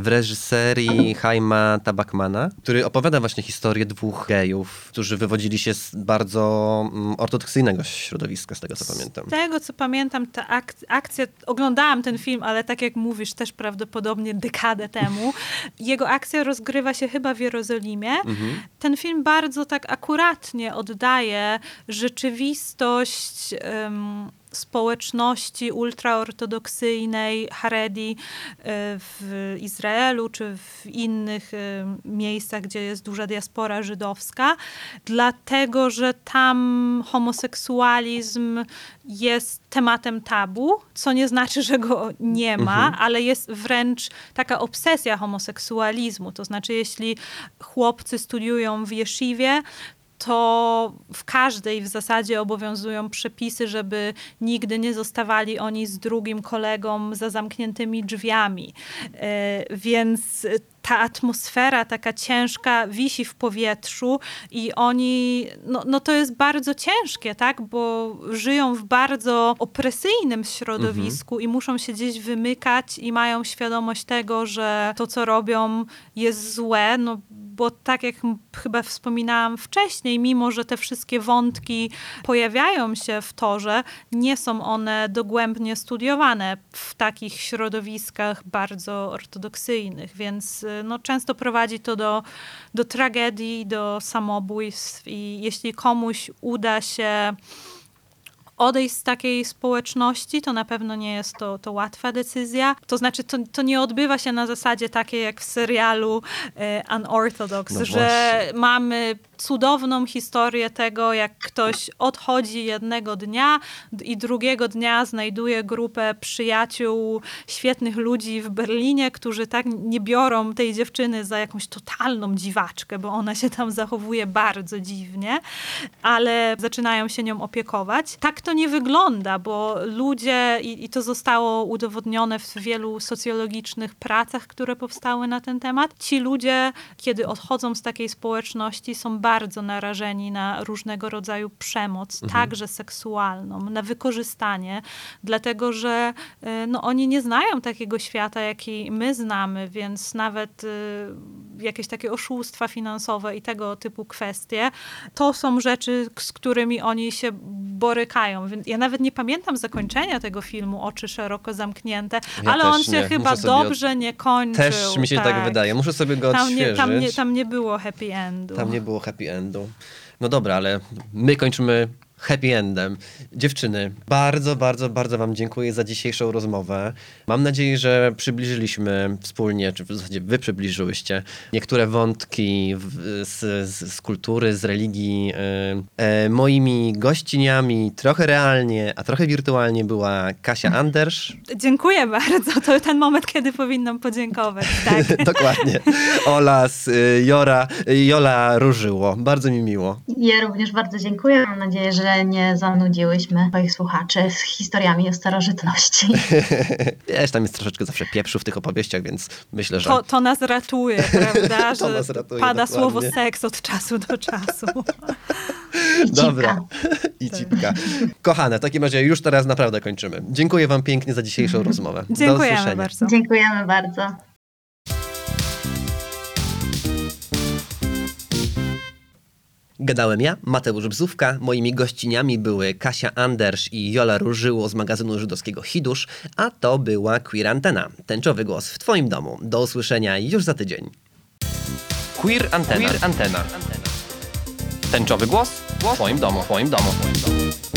w reżyserii Haima Tabakmana, który opowiada właśnie historię dwóch gejów, którzy wywodzili się z bardzo mm, ortodoksyjnego środowiska, z tego co pamiętam. Z tego, co pamiętam, ta ak- akcja, oglądałam ten film, ale tak jak mówisz, też prawdopodobnie dekadę temu. Jego akcja rozgrywa się chyba w Jerozolimie. Mhm. Ten film bardzo tak akuratnie oddaje rzeczywistość em, społeczności ultraortodoksyjnej Haredi e, w Izraelu czy w innych em, miejscach, gdzie jest duża diaspora żydowska, dlatego że tam homoseksualizm jest tematem tabu, co nie znaczy, że go nie ma, Mhm. ale jest wręcz taka obsesja homoseksualizmu. To znaczy, jeśli chłopcy studiują w jeszywie, to w każdej w zasadzie obowiązują przepisy, żeby nigdy nie zostawali oni z drugim kolegą za zamkniętymi drzwiami. E, Więc ta atmosfera taka ciężka wisi w powietrzu i oni, no, no to jest bardzo ciężkie, tak, bo żyją w bardzo opresyjnym środowisku i muszą się gdzieś wymykać i mają świadomość tego, że to, co robią jest złe, no bo tak jak chyba wspominałam wcześniej, mimo że te wszystkie wątki pojawiają się w torze, nie są one dogłębnie studiowane w takich środowiskach bardzo ortodoksyjnych, więc y, no, często prowadzi to do, do tragedii, do samobójstw i jeśli komuś uda się odejść z takiej społeczności, to na pewno nie jest to, to łatwa decyzja. To znaczy, to, to nie odbywa się na zasadzie takiej jak w serialu e, Unorthodox, No że mamy cudowną historię tego, jak ktoś odchodzi jednego dnia i drugiego dnia znajduje grupę przyjaciół, świetnych ludzi w Berlinie, którzy tak nie biorą tej dziewczyny za jakąś totalną dziwaczkę, bo ona się tam zachowuje bardzo dziwnie, ale zaczynają się nią opiekować. Tak to nie wygląda, bo ludzie, i, i to zostało udowodnione w wielu socjologicznych pracach, które powstały na ten temat, ci ludzie, kiedy odchodzą z takiej społeczności, są bardzo narażeni na różnego rodzaju przemoc, także seksualną, na wykorzystanie, dlatego że y, no, oni nie znają takiego świata, jaki my znamy, więc nawet y, jakieś takie oszustwa finansowe i tego typu kwestie, to są rzeczy, z którymi oni się borykają. Ja nawet nie pamiętam zakończenia tego filmu, oczy szeroko zamknięte, Ja ale on się nie. chyba sobie od- dobrze nie kończył. Też mi się tak, wydaje. Muszę sobie go Tam odświeżyć. nie, tam, nie, tam nie było happy endu. Tam nie było happy endu. No dobra, ale my kończymy happy endem. Dziewczyny, bardzo, bardzo, bardzo Wam dziękuję za dzisiejszą rozmowę. Mam nadzieję, że przybliżyliśmy wspólnie, czy w zasadzie Wy przybliżyłyście niektóre wątki w, z, z, z kultury, z religii. E, e, moimi gościniami trochę realnie, a trochę wirtualnie była Kasia Andersz. Dziękuję bardzo. To ten moment, kiedy powinnam podziękować. Tak. Dokładnie. Oraz y, Jora, y, Jola Różyło. Bardzo mi miło. Ja również bardzo dziękuję. Mam nadzieję, że nie zanudziłyśmy swoich słuchaczy z historiami o starożytności. Wiesz, tam jest troszeczkę zawsze pieprzu w tych opowieściach, więc myślę, że... To, to nas ratuje, prawda? To Że nas ratuje, pada dokładnie. słowo seks od czasu do czasu. I Dobra. cipka. I cipka. Kochane, w takim razie już teraz naprawdę kończymy. Dziękuję wam pięknie za dzisiejszą rozmowę. Do Dziękujemy usłyszenia. bardzo. Dziękujemy bardzo. Gadałem ja, Mateusz Bzówka. Moimi gościniami były Kasia Andersz i Jola Różyło z magazynu żydowskiego Hidusz, a to była Queer Antena. Tęczowy głos w twoim domu. Do usłyszenia już za tydzień. Queer Antena. Queer Antena. Tęczowy głos w twoim domu. W twoim domu. W twoim domu.